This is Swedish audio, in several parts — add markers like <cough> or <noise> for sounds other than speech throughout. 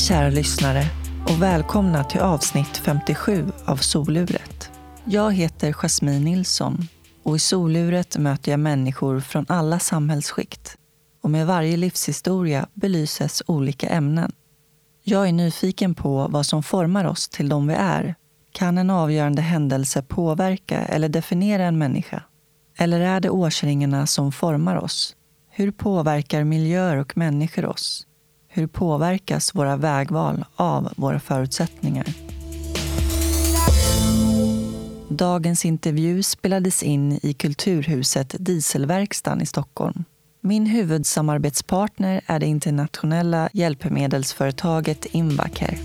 Hej kära lyssnare och välkomna till avsnitt 57 av Soluret. Jag heter Jasmine Nilsson och i Soluret möter jag människor från alla samhällsskikt. Och med varje livshistoria belyses olika ämnen. Jag är nyfiken på vad som formar oss till de vi är. Kan en avgörande händelse påverka eller definiera en människa? Eller är det årsringarna som formar oss? Hur påverkar miljöer och människor oss? Hur påverkas våra vägval av våra förutsättningar? Dagens intervju spelades in i Kulturhuset Dieselverkstan i Stockholm. Min huvudsamarbetspartner är det internationella hjälpmedelsföretaget Invacare.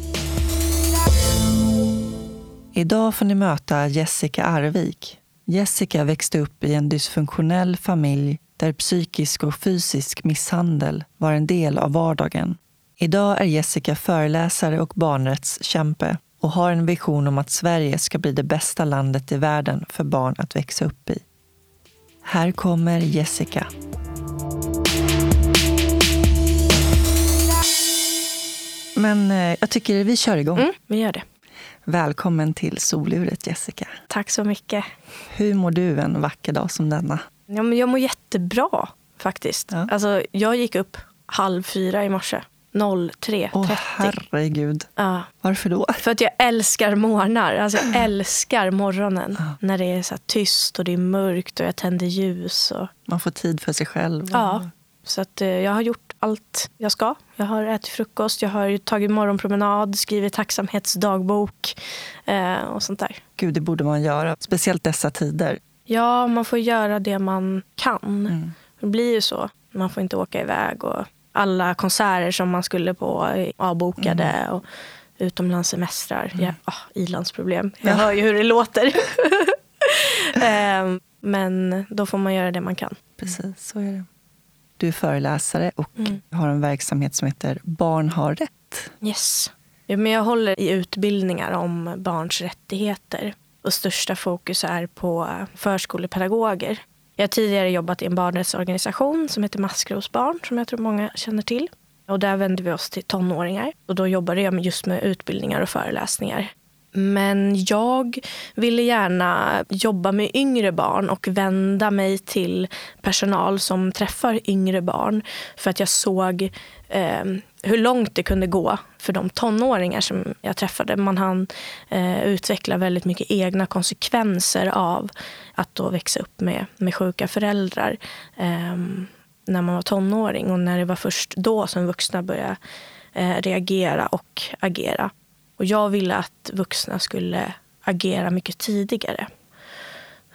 Idag får ni möta Jessica Arvik. Jessica växte upp i en dysfunktionell familj där psykisk och fysisk misshandel var en del av vardagen. Idag är Jessica föreläsare och barnrättskämpe och har en vision om att Sverige ska bli det bästa landet i världen för barn att växa upp i. Här kommer Jessica. Men eh, jag tycker vi kör igång. Mm, vi gör det. Välkommen till soluret Jessica. Tack så mycket. Hur mår du en vacker dag som denna? Ja, men jag mår jättebra faktiskt. Ja. Alltså, jag gick upp halv fyra i morse. 03.30. Åh herregud. Ja, Varför då? för att jag älskar morgnar. Alltså, jag <clears throat> älskar morgonen. När det är så tyst och det är mörkt och jag tänder ljus. Och, Man får tid för sig själv. ja, så att, eh, jag har gjort allt jag ska. Jag har ätit frukost, jag har tagit morgonpromenad, skrivit tacksamhetsdagbok eh, och sånt där. Gud, det borde man göra. Speciellt dessa tider. Ja, man får göra det man kan. Mm. Det blir ju så. Man får inte åka iväg. Och alla konserter som man skulle på är avbokade. Mm. Och utomlandssemestrar. Ja, ah, ilandsproblem. Jag hör ju hur det låter. <laughs> Ehm, Men då får man göra det man kan. Precis, så är det. Du är föreläsare och Mm. har en verksamhet som heter Barn har rätt. Yes. Ja, men jag håller i utbildningar om barns rättigheter. Och största fokus är på förskolepedagoger. Jag har tidigare jobbat i en barnrättsorganisation som heter Maskrosbarn, som jag tror många känner till. Och där vände vi oss till tonåringar. Och då jobbade jag just med utbildningar och föreläsningar. Men jag ville gärna jobba med yngre barn och vända mig till personal som träffar yngre barn. För att jag såg eh, hur långt det kunde gå för de tonåringar som jag träffade. Man hann eh, utveckla väldigt mycket egna konsekvenser av att då växa upp med, med sjuka föräldrar eh, när man var tonåring. Och när det var först då som vuxna började eh, reagera och agera. Och jag ville att vuxna skulle agera mycket tidigare.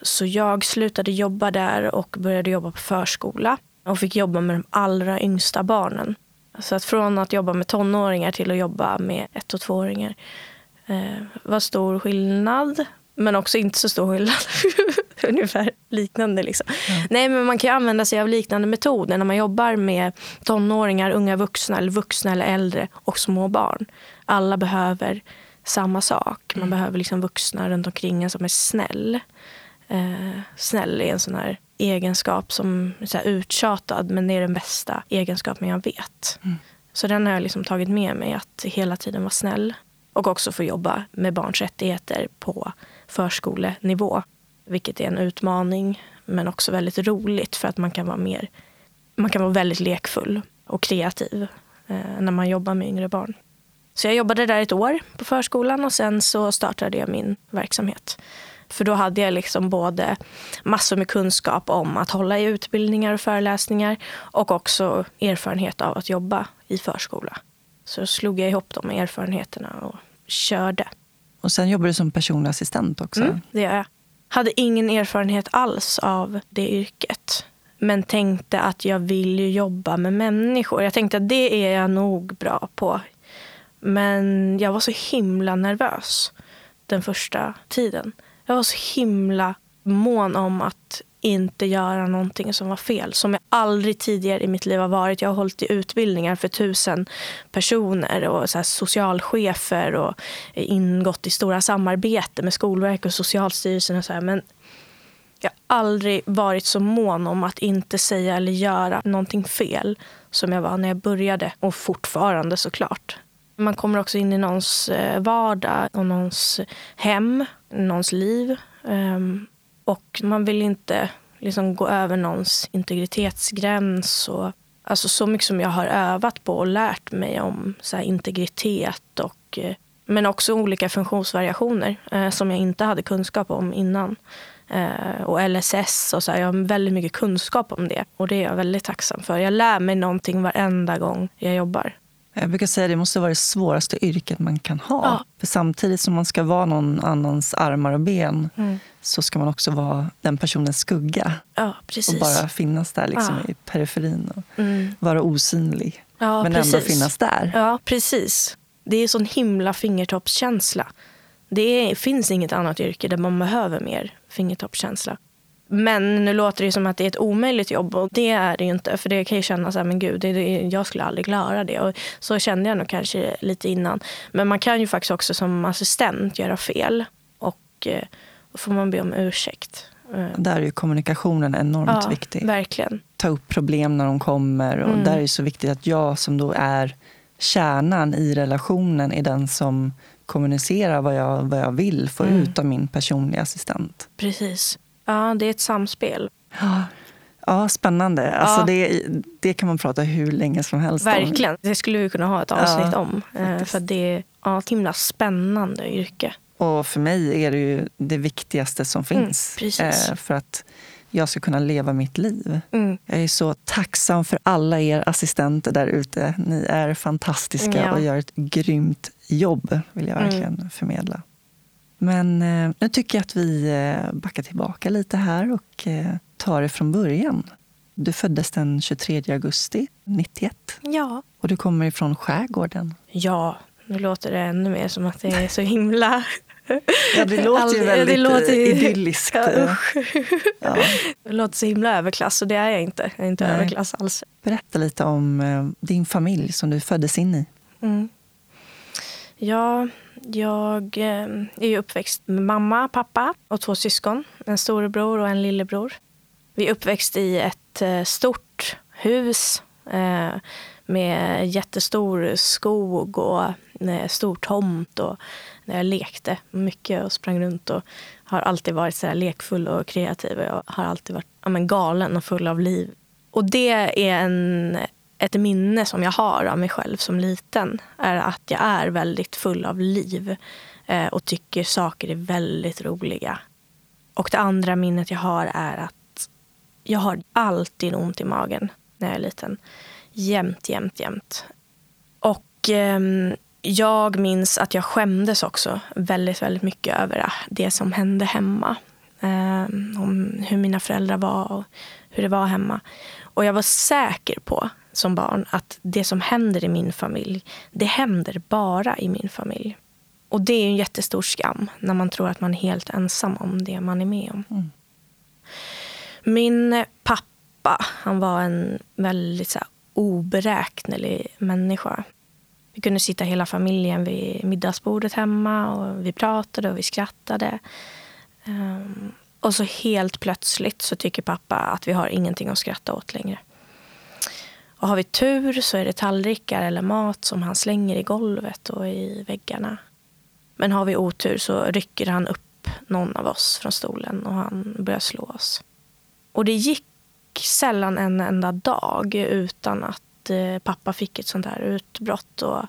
Så jag slutade jobba där och började jobba på förskola och fick jobba med de allra yngsta barnen. Så att från att jobba med tonåringar till att jobba med ett och tvååringar eh, var stor skillnad. Men också inte så stor skillnad. <laughs> Ungefär liknande. Liksom. Nej, men man kan använda sig av liknande metoder när man jobbar med tonåringar, unga vuxna, eller vuxna eller äldre och små barn. Alla behöver samma sak. Man behöver liksom vuxna runt omkring en som är snäll. Eh, snäll är en sån här egenskap som är uttjatad men det är den bästa egenskapen jag vet. Så den har jag liksom tagit med mig, att hela tiden vara snäll. Och också få jobba med barns rättigheter på förskolenivå. Vilket är en utmaning men också väldigt roligt för att man kan vara mer man kan vara väldigt lekfull och kreativ eh, när man jobbar med yngre barn. Så jag jobbade där ett år på förskolan och sen så startade jag min verksamhet. För då hade jag liksom både massor med kunskap om att hålla i utbildningar och föreläsningar och också erfarenhet av att jobba i förskola. Så slog jag ihop de erfarenheterna och körde. Och sen jobbar du som personlig assistent också. Mm, det gör jag. Hade ingen erfarenhet alls av det yrket. Men tänkte att jag vill ju jobba med människor. Jag tänkte att det är jag nog bra på. Men jag var så himla nervös den första tiden. Jag var så himla mån om att inte göra någonting som var fel. Som jag aldrig tidigare i mitt liv har varit. Jag har hållit i utbildningar för tusen personer och så här socialchefer och ingått i stora samarbeten med Skolverket och Socialstyrelsen. Och så här. Men jag har aldrig varit så mån om att inte säga eller göra någonting fel som jag var när jag började. Och fortfarande såklart. Man kommer också in i någons eh, vardag och någons hem, någons liv. Ehm, och man vill inte liksom gå över någons integritetsgräns. Och, alltså så mycket som jag har övat på och lärt mig om så integritet och eh, men också olika funktionsvariationer eh, som jag inte hade kunskap om innan. Eh, och LSS och så. Här, jag har väldigt mycket kunskap om det och det är jag väldigt tacksam för. Jag lär mig någonting varenda gång jag jobbar. Jag brukar säga att det måste vara det svåraste yrket man kan ha. Ja. För samtidigt som man ska vara någon annans armar och ben Mm. så ska man också vara den personens skugga. Ja. Och bara finnas där liksom Ja. i periferin och Mm. vara osynlig. Men precis. ändå finnas där. Ja, precis. Det är sån himla fingertoppskänsla. Det är, finns inget annat yrke där man behöver mer fingertoppskänsla. Men nu låter det som att det är ett omöjligt jobb och det är det ju inte. För det kan ju kännas så här, men gud, det, det, jag skulle aldrig klara det. Och så kände jag nog kanske lite innan. Men man kan ju faktiskt också som assistent göra fel. Och eh, då får man be om ursäkt. Eh, Där är ju kommunikationen enormt ja, viktig. verkligen. Ta upp problem när de kommer. Och Mm. Där är det så viktigt att jag som då är kärnan i relationen är den som kommunicerar vad jag, vad jag vill få Mm. ut av min personliga assistent. Precis. Ja, det är ett samspel. Ja, ja spännande. Alltså Ja. det, det kan man prata hur länge som helst om. Verkligen. Det skulle vi kunna ha ett avsnitt Ja, om. Eh, faktiskt. För det är ja, ett himla spännande yrke. Och för mig är det ju det viktigaste som finns. Mm, precis. eh, för att jag ska kunna leva mitt liv. Mm. Jag är så tacksam för alla er assistenter där ute. Ni är fantastiska Ja. och gör ett grymt jobb, vill jag Mm. verkligen förmedla. Men eh, nu tycker jag att vi eh, backar tillbaka lite här och eh, tar det från början. Du föddes den 23 augusti 91 Ja. och du kommer ifrån skärgården. Ja, nu låter det ännu mer som att det är så himla... Ja, det låter ju väldigt det låter ju- idylliskt. Ja, usch. Ja. Det låter så himla överklass och det är jag inte. Jag är inte Nej. överklass alls. Berätta lite om eh, din familj som du föddes in i. Mm. Ja, jag ehm, är ju uppväxt med mamma, pappa och två syskon. En storebror och en lillebror. Vi är uppväxt i ett eh, stort hus eh, med jättestor skog och eh, stor tomt. Och när jag lekte mycket och sprang runt och har alltid varit så här lekfull och kreativ. Och jag har alltid varit ja, men galen och full av liv. Och det är en, ett minne som jag har av mig själv som liten. Är att jag är väldigt full av liv eh, och tycker saker är väldigt roliga. Och det andra minnet jag har är att jag har alltid ont i magen när jag är liten. Jämt, jämt, jämt. Och ehm, jag minns att jag skämdes också väldigt, väldigt mycket över det som hände hemma. Ehm, om hur mina föräldrar var och hur det var hemma. Och jag var säker på som barn att det som händer i min familj, det händer bara i min familj. Och det är en jättestor skam när man tror att man är helt ensam om det man är med om. Mm. Min pappa, han var en väldigt så här, oberäknelig människa. Vi kunde sitta hela familjen vid middagsbordet hemma och vi pratade och vi skrattade. Ehm, och så helt plötsligt så tycker pappa att vi har ingenting att skratta åt längre. Och har vi tur så är det tallrikar eller mat som han slänger i golvet och i väggarna. Men har vi otur så rycker han upp någon av oss från stolen och han börjar slå oss. Och det gick sällan en enda dag utan att eh, pappa fick ett sånt här utbrott och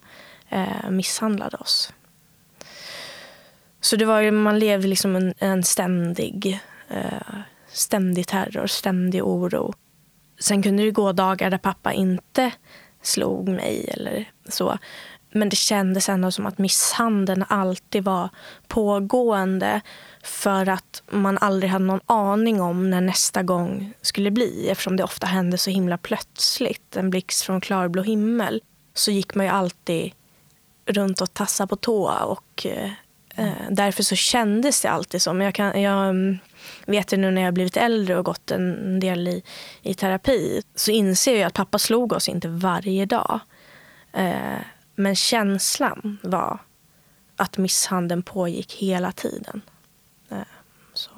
eh, misshandlade oss. Så det var, man levde liksom en, en ständig, eh, ständig terror, ständig oro. Sen kunde det gå dagar där pappa inte slog mig eller så. Men det kändes ändå som att misshandeln alltid var pågående för att man aldrig hade någon aning om när nästa gång skulle bli eftersom det ofta hände så himla plötsligt. En blixt från klarblå himmel. Så gick man ju alltid runt och tassade på tå och eh, eh därför så kändes det alltid så. Men jag, kan, jag mm, vet det nu när jag har blivit äldre och gått en del i, i terapi så inser jag att pappa slog oss inte varje dag. Eh, men känslan var att misshandeln pågick hela tiden. Eh, så.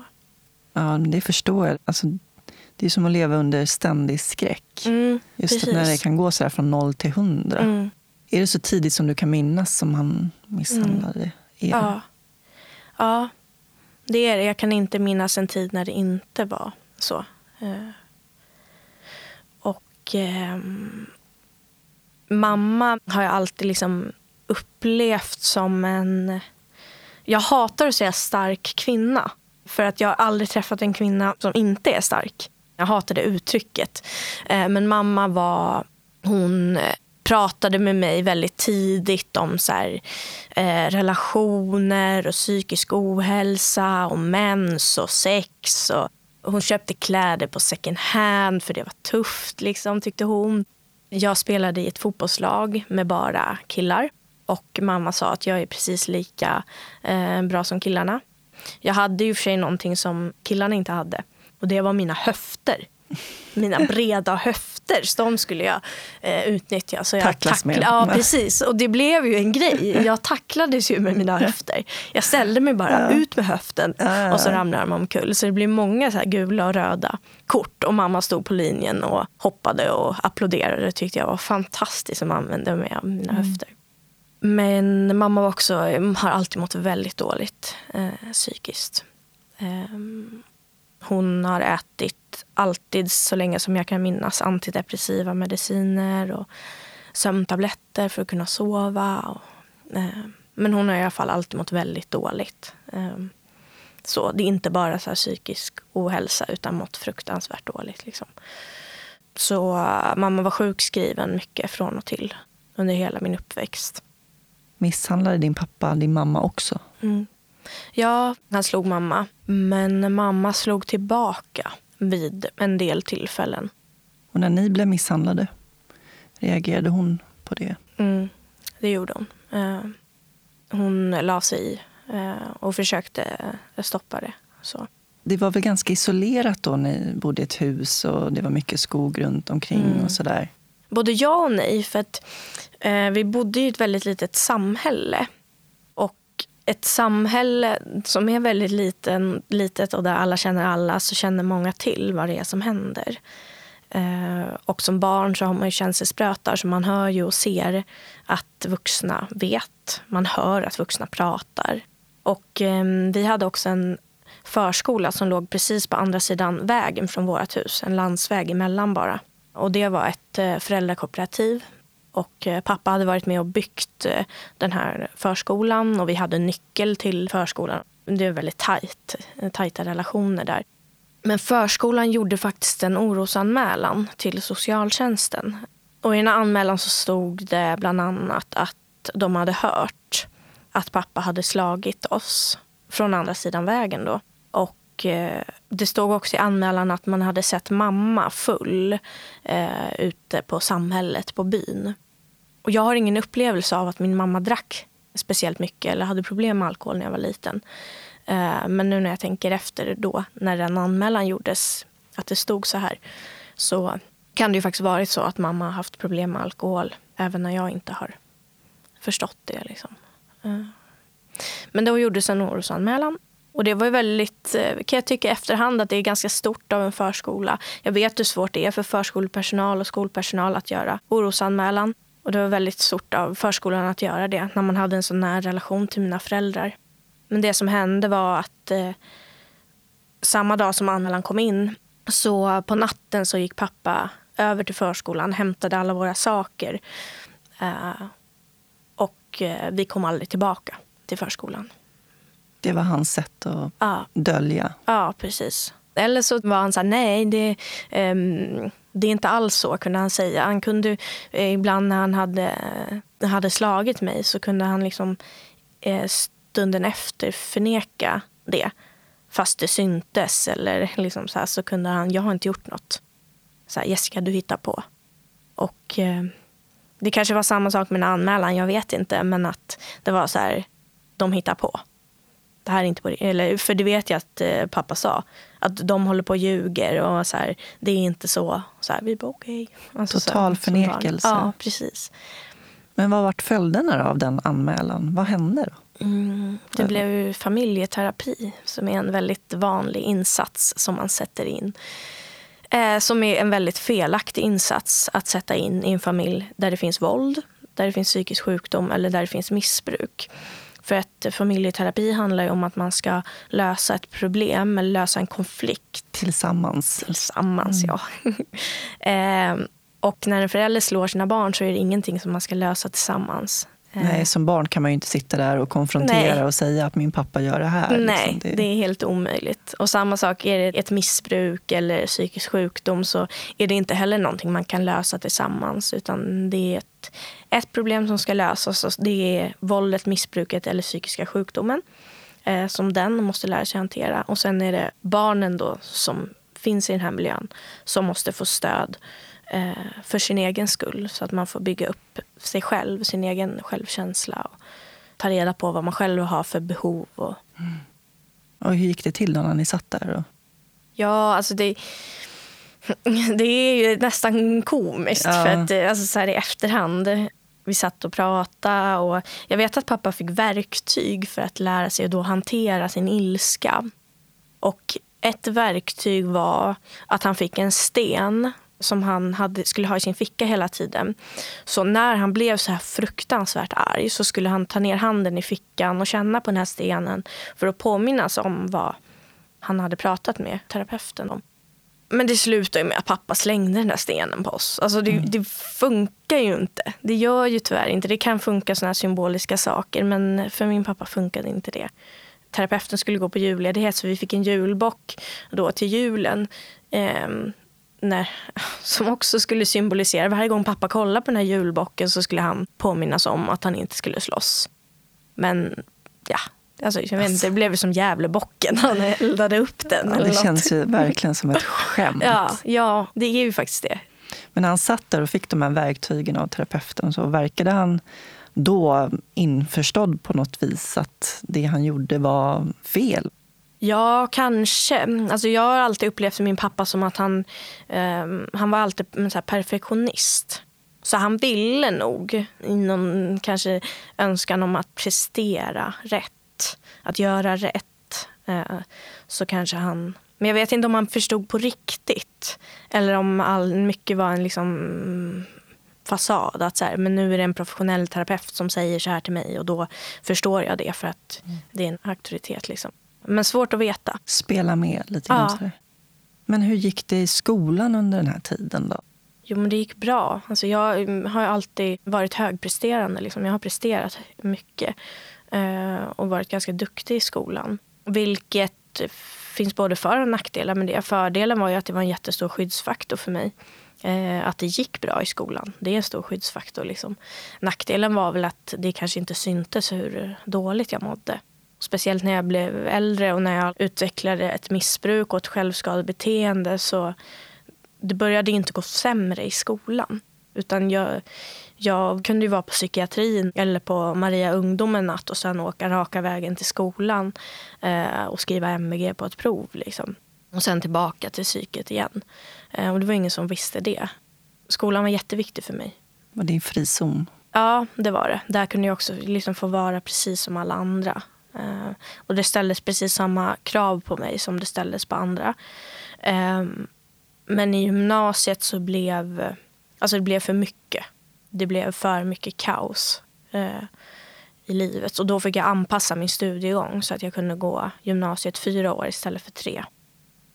Ja, det förstår jag. Alltså, det är som att leva under ständig skräck. Mm, Just att när det kan gå så här från noll till hundra. Mm, Är det så tidigt som du kan minnas som han misshandlade mm. er? Ja. ja, det är det. Jag kan inte minnas en tid när det inte var så. Eh, och eh, mamma har jag alltid liksom upplevt som en... Jag hatar att säga stark kvinna. För att jag har aldrig träffat en kvinna som inte är stark. Jag hatar det uttrycket. Eh, men mamma var... Hon eh, pratade med mig väldigt tidigt om så här, eh, relationer och psykisk ohälsa och mens och sex. Och, hon köpte kläder på second hand för det var tufft, liksom, tyckte hon. Jag spelade i ett fotbollslag med bara killar. Och mamma sa att jag är precis lika eh, bra som killarna. Jag hade ju för sig någonting som killarna inte hade. Och det var mina höfter mina <laughs> breda höfter. Så de skulle jag eh, utnyttja. Så jag Tacklas tackla, med. Ja, precis. Och det blev ju en grej. <laughs> Jag tacklades ju med mina höfter. Jag ställde mig bara ja. ut med höften och så ramlade de omkull. Så det blev många så gula och röda kort. Och mamma stod på linjen och hoppade och applåderade. Det tyckte jag var fantastiskt som använde mig av mina mm. höfter. Men mamma var också, har alltid mått väldigt dåligt eh, psykiskt. Eh, hon har ätit alltid så länge som jag kan minnas antidepressiva mediciner och sömntabletter för att kunna sova. Och, eh, men hon har i alla fall alltid mått väldigt dåligt. Eh, så det är inte bara så psykisk ohälsa utan mått fruktansvärt dåligt. Liksom. Så uh, mamma var sjukskriven mycket från och till under hela min uppväxt. Misshandlade din pappa din mamma också? Mm. Ja, han slog mamma. Men mamma slog tillbaka vid en del tillfällen. Och när ni blev misshandlade, reagerade hon på det? Mm, det gjorde hon. Eh, hon la sig i eh, och försökte stoppa det. Så. Det var väl ganska isolerat då ni bodde i ett hus och det var mycket skog runt omkring mm. och sådär? Både ja och nej. För att eh, vi bodde i ett väldigt litet samhälle ett samhälle som är väldigt liten, litet och där alla känner alla så känner många till vad det är som händer. Eh, och som barn så har man ju känselsprötar så man hör ju och ser att vuxna vet. Man hör att vuxna pratar. Och eh, vi hade också en förskola som låg precis på andra sidan vägen från vårt hus. En landsväg emellan bara. Och det var ett eh, föräldrakooperativ och eh, pappa hade varit med och byggt eh, den här förskolan och vi hade nyckel till förskolan. Det är väldigt tajt, eh, tajta relationer där. Men förskolan gjorde faktiskt en orosanmälan till socialtjänsten. Och I den anmälan så stod det bland annat att de hade hört att pappa hade slagit oss från andra sidan vägen. Då. Och Det stod också i anmälan att man hade sett mamma full eh, ute på samhället, på byn. Och jag har ingen upplevelse av att min mamma drack speciellt mycket eller hade problem med alkohol när jag var liten. Eh, men nu när jag tänker efter då, när den anmälan gjordes, att det stod så här, så kan det ju faktiskt varit så att mamma har haft problem med alkohol även när jag inte har förstått det. Liksom. Eh. Men då gjordes en orosanmälan. Och det var ju väldigt, eh, kan jag tycka i efterhand, att det är ganska stort av en förskola. Jag vet hur svårt det är för förskolepersonal och skolpersonal att göra orosanmälan. Och det var väldigt stort av förskolan att göra det när man hade en så nära relation till mina föräldrar. Men det som hände var att eh, samma dag som anmälan kom in så på natten så gick pappa över till förskolan, hämtade alla våra saker. Eh, och eh, vi kom aldrig tillbaka till förskolan. Det var hans sätt att ja. dölja? Ja, precis. Eller så var han så här, nej, det, um, det är inte alls så, kunde han säga. Han kunde, eh, ibland när han hade, hade slagit mig så kunde han liksom eh, stunden efter förneka det. Fast det syntes. Eller liksom så, här, så kunde han, jag har inte gjort något. Så här, Jessica, du hittar på. Och eh, det kanske var samma sak med en anmälan, jag vet inte. Men att det var så här, de hittar på det här är inte på eller För det vet jag att eh, pappa sa. Att de håller på och ljuger och så här, det är inte så. så här, vi bara okej. Okay. Alltså, Total förnekelse. Ja, precis. Men vad vart följderna av den anmälan? Vad hände då? Mm, det blev familjeterapi som är en väldigt vanlig insats som man sätter in. Eh, som är en väldigt felaktig insats att sätta in i en familj där det finns våld, där det finns psykisk sjukdom eller där det finns missbruk. För att familjeterapi handlar om att man ska lösa ett problem eller lösa en konflikt. Tillsammans. Tillsammans, mm. ja. <laughs> eh, och när en förälder slår sina barn så är det ingenting som man ska lösa tillsammans. Nej, eh. som barn kan man ju inte sitta där och konfrontera Nej. och säga att min pappa gör det här. Nej, liksom. det... det... är helt omöjligt. Och samma sak, är det ett missbruk eller psykisk sjukdom så är det inte heller någonting man kan lösa tillsammans. Utan det är ett, ett problem som ska lösas. Det är våldet, missbruket eller psykiska sjukdomen. Eh, som den måste lära sig hantera. Och sen är det barnen då som finns i den här miljön som måste få stöd eh, för sin egen skull. Så att man får bygga upp sig själv, sin egen självkänsla och ta reda på vad man själv har för behov. Och, mm. och hur gick det till då när ni satt där? Och... Ja, alltså det, <laughs> det är ju nästan komiskt. Ja. För att, alltså så här i efterhand. Vi satt och pratade och jag vet att pappa fick verktyg för att lära sig att då hantera sin ilska. Och ett verktyg var att han fick en sten som han hade, skulle ha i sin ficka hela tiden. Så när han blev så här fruktansvärt arg så skulle han ta ner handen i fickan och känna på den här stenen för att påminnas om vad han hade pratat med terapeuten om. Men det slutade med att pappa slängde den där stenen på oss. Alltså det, mm. det, funkar ju inte. Det gör ju tyvärr inte. Det kan funka såna här symboliska saker men för min pappa funkade inte det. Terapeuten skulle gå på julledighet så vi fick en julbock då till julen. Um, när, <laughs> som också skulle symbolisera, varje gång pappa kollade på den här julbocken så skulle han påminnas om att han inte skulle slåss. Men ja, alltså, jag vet inte, det blev som Gävlebocken han eldade upp den. Ja, det något. känns ju verkligen som ett skämt. Ja, ja, det är ju faktiskt det. Men när han satt där och fick de här verktygen av terapeuten så verkade han då införstådd på något vis att det han gjorde var fel? Ja, kanske. Alltså jag har alltid upplevt min pappa som att han, eh, han var alltid så perfektionist. Så han ville nog, i någon kanske önskan om att prestera rätt, att göra rätt, eh, så kanske han... Men jag vet inte om han förstod på riktigt. Eller om all, mycket var en liksom fasad. Att så här, men nu är det en professionell terapeut som säger så här till mig och då förstår jag det för att mm. det är en auktoritet. Liksom. Men svårt att veta. Spela med lite grann. Ja. Men hur gick det i skolan under den här tiden? då? Jo, men det gick bra. Alltså, jag har alltid varit högpresterande. Liksom. Jag har presterat mycket Eh, och varit ganska duktig i skolan. Vilket finns både för och nackdelar med det. Fördelen var ju att det var en jättestor skyddsfaktor för mig. Eh, att det gick bra i skolan. Det är en stor skyddsfaktor. Liksom. Nackdelen var väl att det kanske inte syntes hur dåligt jag mådde. Speciellt när jag blev äldre och när jag utvecklade ett missbruk och ett självskadebeteende så det började inte gå sämre i skolan. Utan jag, jag kunde ju vara på psykiatrin eller på Maria Ungdom en natt och sen åka raka vägen till skolan eh, och skriva MVG på ett prov. Liksom. Och sen tillbaka till psyket igen. Eh, och det var ingen som visste det. Skolan var jätteviktig för mig. Var din frizon? Ja, det var det. Där kunde jag också liksom få vara precis som alla andra. Uh, och det ställdes precis samma krav på mig som det ställdes på andra. Uh, men i gymnasiet så blev alltså det blev för mycket. Det blev för mycket kaos eh, i livet. Och då fick jag anpassa min studiegång så att jag kunde gå gymnasiet fyra år istället för tre.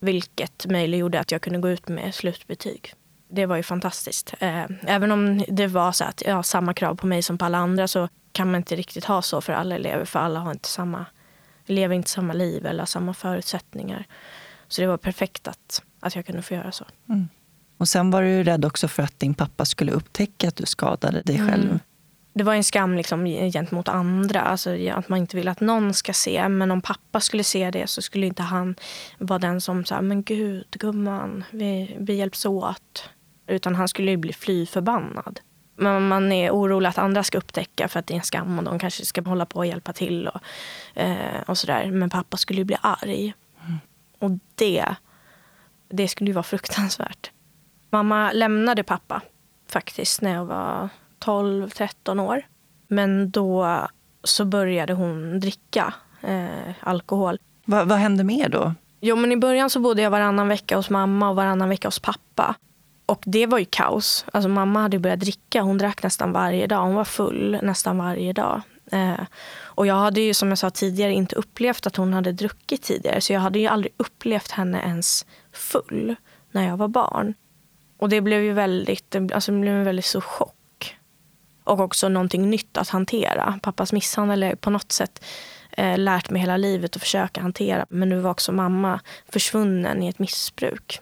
Vilket möjliggjorde att jag kunde gå ut med slutbetyg. Det var ju fantastiskt. Eh, även om det var så att ja, samma krav på mig som på alla andra så kan man inte riktigt ha så för alla elever. För alla har inte samma, lever inte samma liv eller samma förutsättningar. Så det var perfekt att, att jag kunde få göra så. Mm. Och sen var du rädd också för att din pappa skulle upptäcka att du skadade dig själv. Mm. Det var en skam liksom, gentemot andra. Alltså, att man inte vill att någon ska se. Men om pappa skulle se det så skulle inte han vara den som sa men gud gumman, vi, vi hjälps åt. Utan han skulle ju bli fly förbannad. Men man är orolig att andra ska upptäcka för att det är en skam och de kanske ska hålla på och hjälpa till. Och, eh, och sådär. Men pappa skulle ju bli arg. Mm. Och det, det skulle ju vara fruktansvärt. Mamma lämnade pappa faktiskt när jag var 12-13 år. Men då så började hon dricka eh, alkohol. Va, vad hände mer då? Jo, men I början så bodde jag varannan vecka hos mamma och varannan vecka hos pappa. Och det var ju kaos. Alltså mamma hade börjat dricka. Hon drack nästan varje dag. Hon var full nästan varje dag. Eh, och jag hade ju som jag sa tidigare inte upplevt att hon hade druckit tidigare. Så jag hade ju aldrig upplevt henne ens full när jag var barn. Och det blev ju väldigt, alltså det blev en väldigt stor chock. Och också någonting nytt att hantera. Pappas misshandel är på något sätt eh, lärt mig hela livet att försöka hantera. Men nu var också mamma försvunnen i ett missbruk.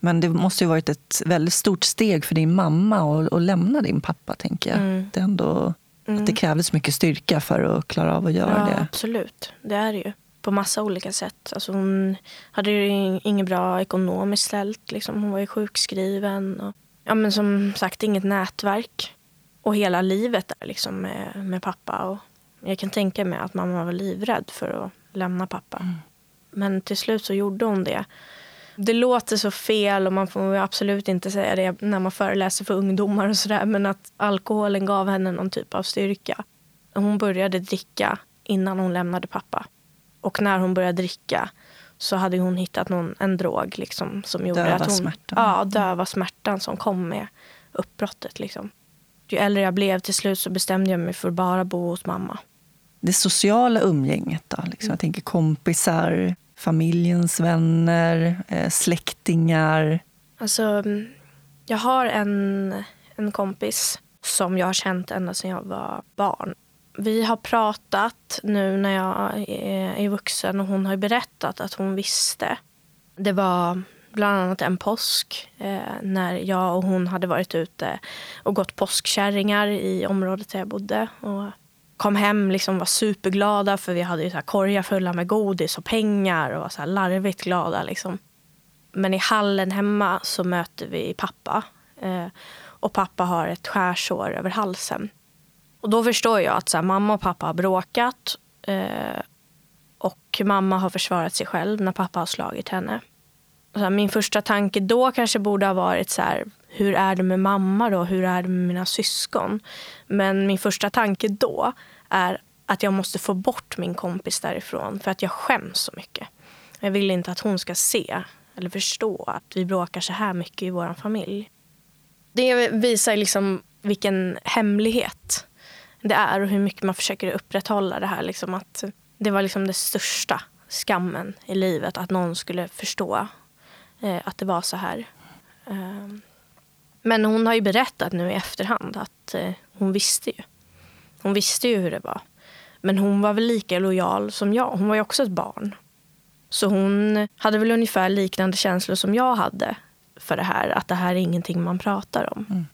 Men det måste ju varit ett väldigt stort steg för din mamma att, lämna din pappa, tänker jag. Mm. Det är ändå mm. att det krävdes mycket styrka för att klara av att göra ja, det. Absolut, det är det ju. På massa olika sätt. Alltså hon hade ju inget bra ekonomiskt ställt. Liksom. Hon var ju sjukskriven. Och, ja, men som sagt, inget nätverk. Och hela livet där liksom, med, med pappa. Och jag kan tänka mig att mamma var livrädd för att lämna pappa. Mm. Men till slut så gjorde hon det. Det låter så fel och man får absolut inte säga det när man föreläser för ungdomar och sådär. Men att alkoholen gav henne någon typ av styrka. Hon började dricka innan hon lämnade pappa. Och när hon började dricka så hade hon hittat någon, en drog liksom, som gjorde döva att hon... Smärtan. Ja, döva smärtan som kom med uppbrottet. Liksom. Ju äldre jag blev till slut så bestämde jag mig för att bara bo hos mamma. Det sociala umgänget då? Liksom. Jag tänker kompisar, familjens vänner, eh, släktingar? Alltså, jag har en, en kompis som jag har känt ända sedan jag var barn. Vi har pratat nu när jag är vuxen och hon har berättat att hon visste. Det var bland annat en påsk eh, när jag och hon hade varit ute och gått påskkärringar i området där jag bodde. Och kom hem liksom var superglada för vi hade ju så här korgar fulla med godis och pengar och var så här larvigt glada. Liksom. Men i hallen hemma så möter vi pappa. Eh, och pappa har ett skärsår över halsen. Och då förstår jag att så här, mamma och pappa har bråkat. Eh, och mamma har försvarat sig själv när pappa har slagit henne. Här, min första tanke då kanske borde ha varit så här, hur är det med mamma då? Hur är det med mina syskon? Men min första tanke då är att jag måste få bort min kompis därifrån för att jag skäms så mycket. Jag vill inte att hon ska se eller förstå att vi bråkar så här mycket i vår familj. Det visar liksom vilken hemlighet det är och hur mycket man försöker upprätthålla det här. Liksom att det var liksom den största skammen i livet att någon skulle förstå eh, att det var så här. Eh, men hon har ju berättat nu i efterhand att eh, hon visste ju. Hon visste ju hur det var. Men hon var väl lika lojal som jag. Hon var ju också ett barn. Så hon hade väl ungefär liknande känslor som jag hade för det här. Att det här är ingenting man pratar om. Mm.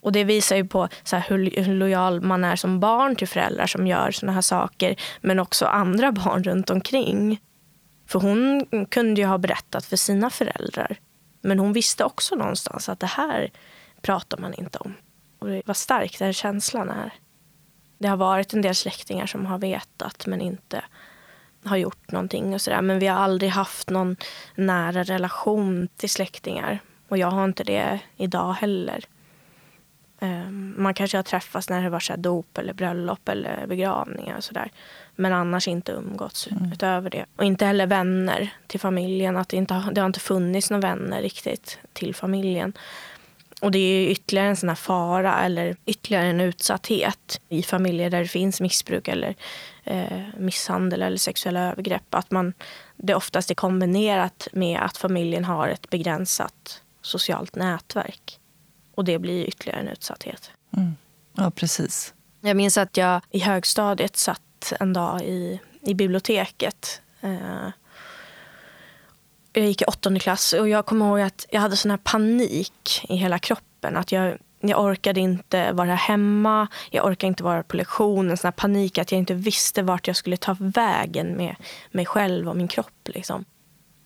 Och det visar ju på så här, hur, hur lojal man är som barn till föräldrar som gör såna här saker. Men också andra <laughs> barn runt omkring. För hon kunde ju ha berättat för sina föräldrar. Men hon visste också någonstans att det här pratar man inte om. Och vad stark den känslan är. Det har varit en del släktingar som har vetat men inte har gjort någonting och sådär. Men vi har aldrig haft någon nära relation till släktingar. Och jag har inte det idag heller. Ehm, man kanske har träffats när det var så dop eller bröllop eller begravningar och sådär. Men annars inte umgåtts mm. utöver det. Och inte heller vänner till familjen. Att det, inte har, det har inte funnits några vänner riktigt till familjen. Och det är ytterligare en sån här fara eller ytterligare en utsatthet i familjer där det finns missbruk eller eh, misshandel eller sexuella övergrepp. Att man, det oftast är kombinerat med att familjen har ett begränsat socialt nätverk. Och det blir ytterligare en utsatthet. Mm. Ja, precis. Jag minns att jag i högstadiet satt en dag i, i biblioteket. Eh, jag gick i åttonde klass och jag kommer ihåg att jag hade sån här panik i hela kroppen. Att jag, jag orkade inte vara hemma, jag orkade inte vara på lektion. En sån här panik att jag inte visste vart jag skulle ta vägen med mig själv och min kropp. Liksom.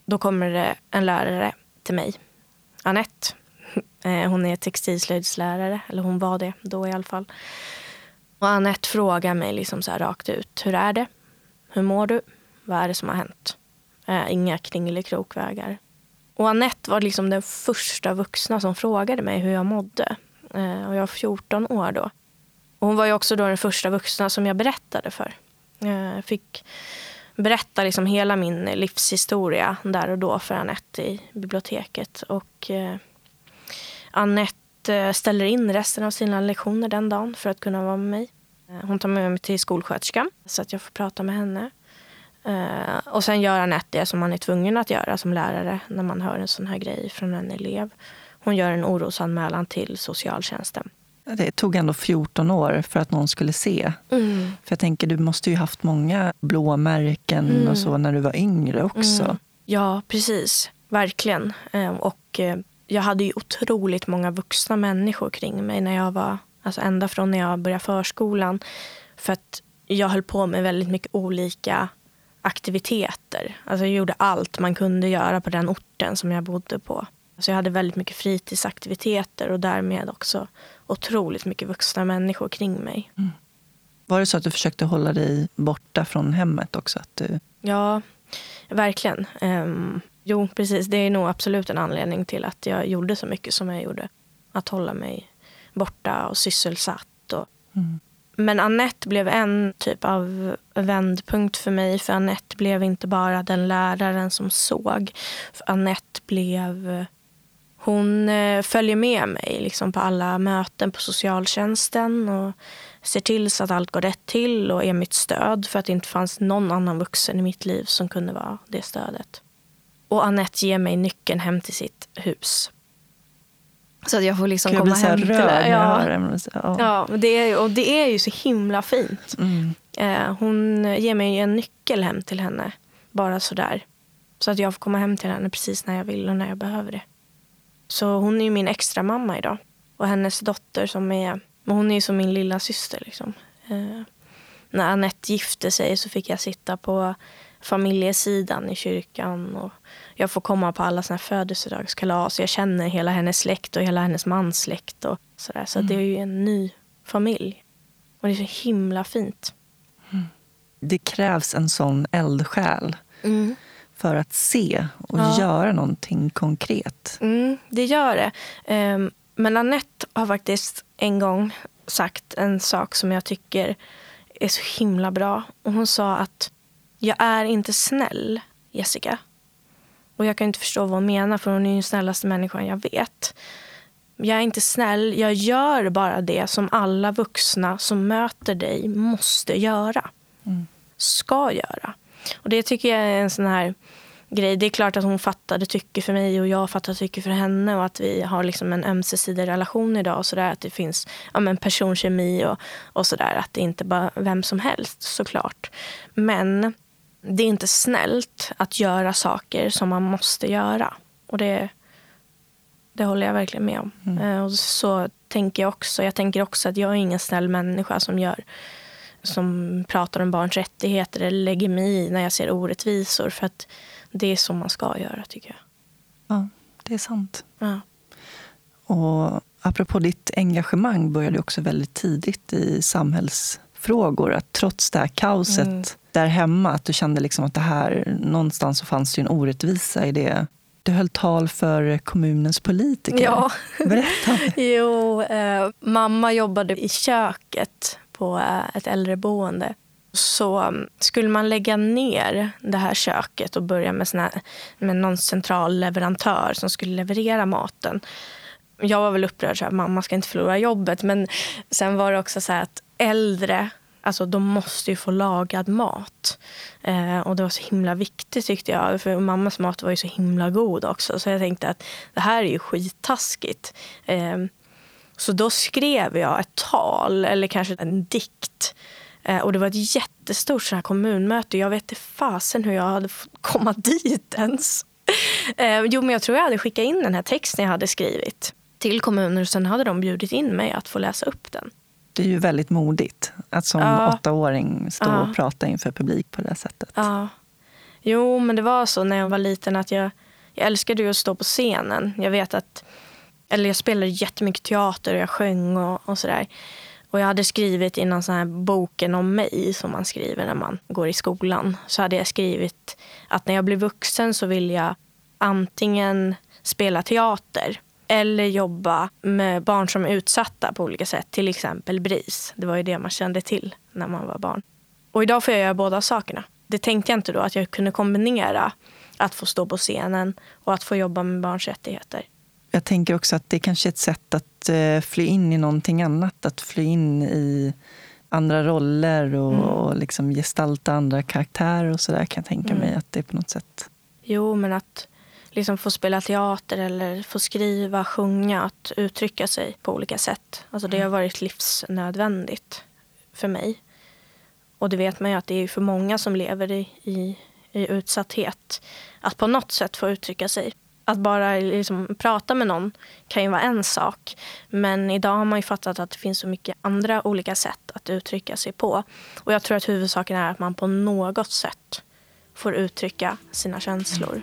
Då kommer det en lärare till mig, Annette. Eh, hon är textilslöjdslärare, eller hon var det då i alla fall. Och Anette frågar mig liksom så här rakt ut. Hur är det? Hur mår du? Vad är det som har hänt? Eh, inga kringelikrokvägar. Och Anette var liksom den första vuxna som frågade mig hur jag mådde. Eh, och jag var 14 år då. Och hon var ju också då den första vuxna som jag berättade för. Eh, jag fick berätta liksom hela min livshistoria där och då för Anette i biblioteket. Och eh, Annette eh, ställer in resten av sina lektioner den dagen för att kunna vara med mig. Eh, hon tar med mig till skolsköterskan så att jag får prata med henne. Uh, och sen gör Anette det som man är tvungen att göra som lärare när man hör en sån här grej från en elev. Hon gör en orosanmälan till socialtjänsten. Det tog ändå 14 år för att någon skulle se. Mm. För jag tänker, du måste ju haft många blåmärken mm. och så när du var yngre också. Mm. Ja, precis. Verkligen. Och jag hade ju otroligt många vuxna människor kring mig när jag var, alltså ända från när jag började förskolan. För att jag höll på med väldigt mycket olika aktiviteter. Alltså jag gjorde allt man kunde göra på den orten som jag bodde på. Så jag hade väldigt mycket fritidsaktiviteter och därmed också otroligt mycket vuxna människor kring mig. Mm. Var det så att du försökte hålla dig borta från hemmet också? Att du... Ja, verkligen. Um, jo, precis. Det är nog absolut en anledning till att jag gjorde så mycket som jag gjorde. Att hålla mig borta och sysselsatt. Och... Mm. Men Annette blev en typ av vändpunkt för mig. För Annette blev inte bara den läraren som såg. För Annette blev... Hon eh, följer med mig liksom på alla möten på socialtjänsten och ser till så att allt går rätt till och är mitt stöd för att det inte fanns någon annan vuxen i mitt liv som kunde vara det stödet. Och Annette ger mig nyckeln hem till sitt hus. Så att jag får liksom komma hem till det. Ja, ja. ja det är, och det är ju så himla fint. Mm. Eh, hon ger mig en nyckel hem till henne. Bara sådär. Så att jag får komma hem till henne precis när jag vill och när jag behöver det. Så hon är ju min extra mamma idag. Och hennes dotter som är, hon är ju som min lilla syster liksom. Eh, när Annette gifte sig så fick jag sitta på familjesidan i kyrkan. Och jag får komma på alla såna födelsedagskalas. Jag känner hela hennes släkt och hela hennes mans släkt. Och sådär. Så mm. det är ju en ny familj. Och det är så himla fint. Mm. Det krävs en sån eldsjäl mm. för att se och ja. göra någonting konkret. Mm, det gör det. Um, men Annette har faktiskt en gång sagt en sak som jag tycker är så himla bra. Och hon sa att jag är inte snäll, Jessica. Och jag kan inte förstå vad hon menar för hon är den snällaste människan jag vet. Jag är inte snäll, jag gör bara det som alla vuxna som möter dig måste göra. Mm. Ska göra. Och det tycker jag är en sån här grej. Det är klart att hon fattade tycke för mig och jag fattar tycke för henne och att vi har liksom en ömsesidig relation idag. Och så där, att det finns ja, men personkemi och, och sådär. Att det inte bara vem som helst såklart. Men det är inte snällt att göra saker som man måste göra. Och det, det håller jag verkligen med om. Mm. Eh, och så tänker jag också. Jag tänker också att jag är ingen snäll människa som gör som pratar om barns rättigheter eller lägger mig i när jag ser orättvisor. För att det är så man ska göra, tycker jag. Ja, det är sant. Ja. Och apropå ditt engagemang började också väldigt tidigt i samhällsfrågor. Att trots det här kaoset mm där hemma? Att du kände liksom att det här, någonstans så fanns det en orättvisa i det? Du höll tal för kommunens politiker. Ja. Berätta. <laughs> jo, eh, mamma jobbade i köket på eh, ett äldreboende. Så um, skulle man lägga ner det här köket och börja med, såna, med någon central leverantör som skulle leverera maten. Jag var väl upprörd, så här, mamma ska inte förlora jobbet. Men sen var det också så att äldre Alltså de måste ju få lagad mat. Eh, och det var så himla viktigt tyckte jag. För mammas mat var ju så himla god också. Så jag tänkte att det här är ju skittaskigt. Eh, så då skrev jag ett tal, eller kanske en dikt. Eh, och det var ett jättestort så här kommunmöte. Jag vet inte fasen hur jag hade fått komma dit ens. Eh, jo, men jag tror jag hade skickat in den här texten jag hade skrivit till kommunen och sen hade de bjudit in mig att få läsa upp den. Det är ju väldigt modigt att som ja. åttaåring stå ja. och prata inför publik på det sättet. Ja. Jo, men det var så när jag var liten att jag, jag älskade att stå på scenen. Jag vet att, eller jag spelade jättemycket teater och jag sjöng och, och sådär. Och jag hade skrivit i någon sån här boken om mig som man skriver när man går i skolan. Så hade jag skrivit att när jag blir vuxen så vill jag antingen spela teater eller jobba med barn som är utsatta på olika sätt. Till exempel BRIS. Det var ju det man kände till när man var barn. Och idag får jag göra båda sakerna. Det tänkte jag inte då, att jag kunde kombinera att få stå på scenen och att få jobba med barns rättigheter. Jag tänker också att det är kanske är ett sätt att eh, fly in i någonting annat. Att fly in i andra roller och, mm. och liksom gestalta andra karaktärer och sådär kan jag tänka mm. mig att det är på något sätt. Jo, men att liksom få spela teater eller få skriva, sjunga, att uttrycka sig på olika sätt. Alltså det har mm. varit livsnödvändigt för mig. Och det vet man ju att det är för många som lever i, i, i utsatthet. Att på något sätt få uttrycka sig. Att bara liksom prata med någon kan ju vara en sak. Men idag har man ju fattat att det finns så mycket andra olika sätt att uttrycka sig på. Och jag tror att huvudsaken är att man på något sätt får uttrycka sina känslor.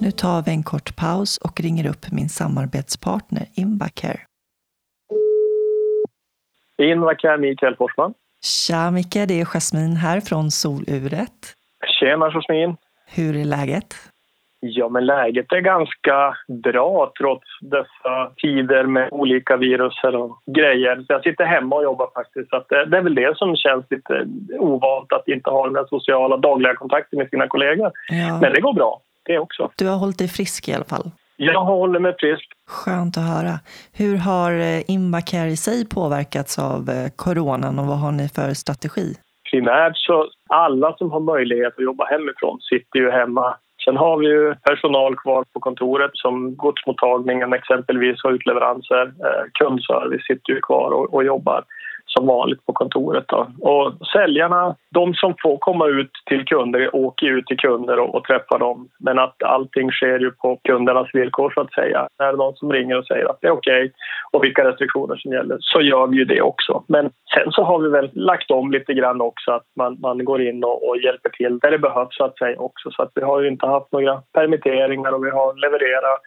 Nu tar vi en kort paus och ringer upp min samarbetspartner Invacare. Invacare, Mikael Forsman. Tja Micke, det är Jasmin här från Soluret. Tjena Jasmin. Hur är läget? Ja, men läget är ganska bra trots dessa tider med olika virus och grejer. Så jag sitter hemma och jobbar faktiskt. Så det, det, är väl det som känns lite ovant att inte ha den sociala dagliga kontakten med sina kollegor. Ja. Men det går bra det också. Du har hållit dig frisk i alla fall? Jag håller mig frisk. Skönt att höra. Hur har eh, Invacare i sig påverkats av eh, coronan och vad har ni för strategi? Primärt så alla som har möjlighet att jobba hemifrån sitter ju hemma. Sen har vi ju personal kvar på kontoret som godsmottagningen exempelvis och utleveranser. Eh, kundservice sitter ju kvar och, och jobbar som vanligt på kontoret. Då. Och säljarna, de som får komma ut till kunder, åker ut till kunder och, och träffar dem. Men att allting sker ju på kundernas villkor så att säga. När det någon som ringer och säger att det är okej okay, och vilka restriktioner som gäller så gör vi ju det också. Men sen så har vi väl lagt om lite grann också att man, man går in och, och hjälper till där det behövs så att säga också. Så att vi har ju inte haft några permitteringar och vi har levererat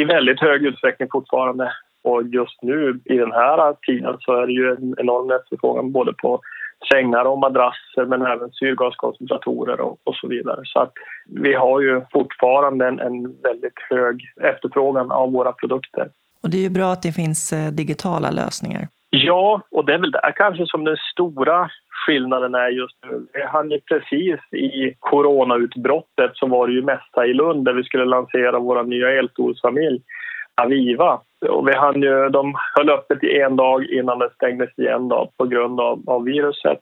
i väldigt hög utsträckning fortfarande och just nu i den här tiden så är det ju en enorm efterfrågan både på sängar och madrasser men även syrgaskoncentratorer och, och, så vidare. Så att vi har ju fortfarande en, en väldigt hög efterfrågan av våra produkter. Och det är ju bra att det finns eh, digitala lösningar. Ja, och det är väl där kanske som den stora skillnaden är just nu. Vi hann ju precis i coronautbrottet så var det ju Mässa i Lund där vi skulle lansera vår nya elstolsfamilj Aviva. Och vi hann ju, de höll öppet i en dag innan det stängdes igen då, på grund av, av viruset.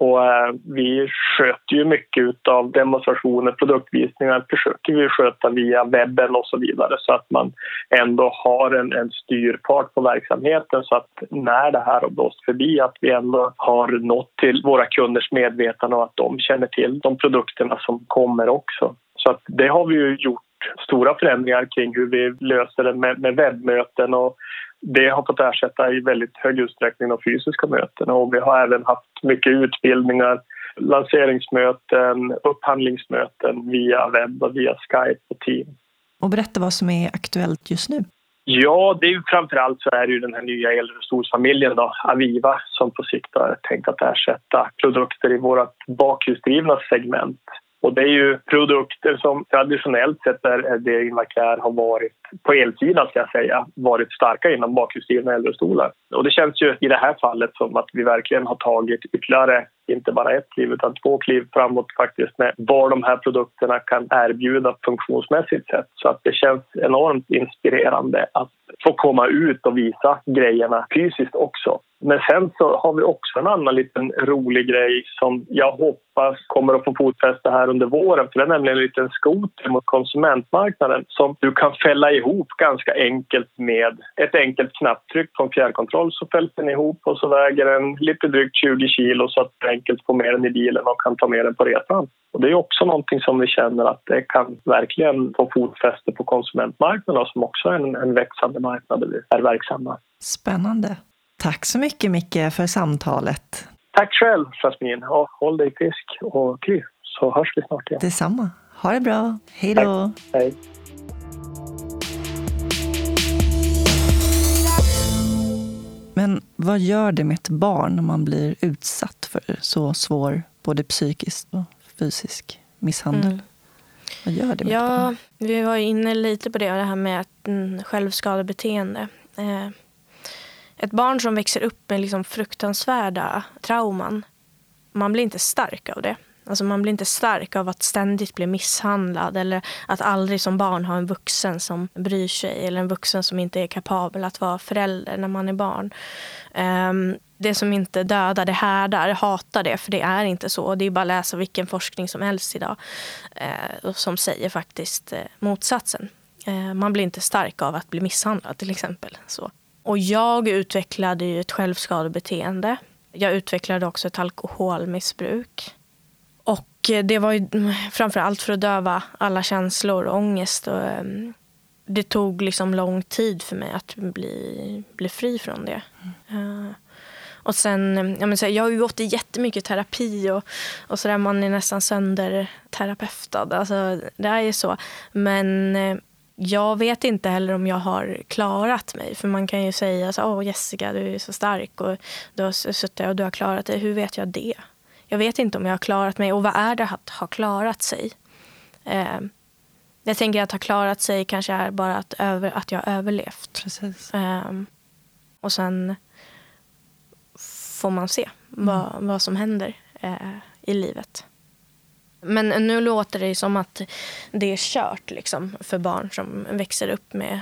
Och eh, vi sköter ju mycket av demonstrationer, produktvisningar försöker vi sköta via webben och så vidare så att man ändå har en, en styrpart på verksamheten så att när det här har blåst förbi att vi ändå har nått till våra kunders medvetande och att de känner till de produkterna som kommer också. Så att det har vi ju gjort stora förändringar kring hur vi löser det med, med webbmöten och det har fått ersätta i väldigt hög utsträckning de fysiska mötena och vi har även haft mycket utbildningar, lanseringsmöten, upphandlingsmöten via webb och via Skype och Teams. Och berätta vad som är aktuellt just nu. Ja, det är ju framförallt så är det ju den här nya elrullstolsfamiljen då, Aviva, som på sikt har tänkt att ersätta produkter i vårt bakhjulsdrivna segment. Och det är ju produkter som traditionellt sett är eh, det Invacare har varit, på elsidan ska jag säga, varit starka inom bakhjulsdrivna äldrestolar. Och det känns ju i det här fallet som att vi verkligen har tagit ytterligare, inte bara ett kliv utan två kliv framåt faktiskt med vad de här produkterna kan erbjuda funktionsmässigt sett. Så att det känns enormt inspirerande att få komma ut och visa grejerna fysiskt också. Men sen så har vi också en annan liten rolig grej som jag hoppas kommer att få fotfäste här under våren. För det är nämligen en liten skoter mot konsumentmarknaden som du kan fälla ihop ganska enkelt med ett enkelt knapptryck från fjärrkontroll så fälls den ihop och så väger den lite drygt 20 kilo så att du enkelt får med den i bilen och kan ta med den på resan. Och det är också någonting som vi känner att det kan verkligen få fotfäste på konsumentmarknaden som också är en, en växande marknad där vi är verksamma. Spännande. Tack så mycket Micke för samtalet. Tack själv Jasmin. Och håll dig frisk och kry så hörs vi snart igen. Detsamma. Ha det bra. Hej då. Hej. Men vad gör det med ett barn när man blir utsatt för så svår, både psykisk och fysisk misshandel? Mm. Vad gör det med ja, ett barn? Vi var inne lite på det, det här med självskadebeteende. Eh, ett barn som växer upp med liksom fruktansvärda trauman, man blir inte stark av det. Alltså man blir inte stark av att ständigt bli misshandlad eller att aldrig som barn ha en vuxen som bryr sig eller en vuxen som inte är kapabel att vara förälder när man är barn. Um, det som inte dödar, det härdar. Hata hatar det, för det är inte så. Det är bara att läsa vilken forskning som helst idag uh, som säger faktiskt uh, motsatsen. Uh, man blir inte stark av att bli misshandlad till exempel. Så. Och jag utvecklade ju ett självskadebeteende. Jag utvecklade också ett alkoholmissbruk. Och det var ju framför allt för att döva alla känslor och ångest. Och, um, det tog liksom lång tid för mig att bli, bli fri från det. Mm. Uh, och sen, jag, menar, jag har ju gått i jättemycket terapi och, och så där, man är nästan sönderterapeutad. Alltså, det är ju så. Men uh, jag vet inte heller om jag har klarat mig. För man kan ju säga så åh Jessica du är så stark och du har suttit och du har klarat dig. Hur vet jag det? Jag vet inte om jag har klarat mig. Och vad är det att ha klarat sig? Eh, jag tänker att ha klarat sig kanske är bara att, över, att jag har överlevt. Precis. Eh, och sen får man se mm. vad, vad som händer eh, i livet. Men nu låter det som att det är kört liksom, för barn som växer upp med...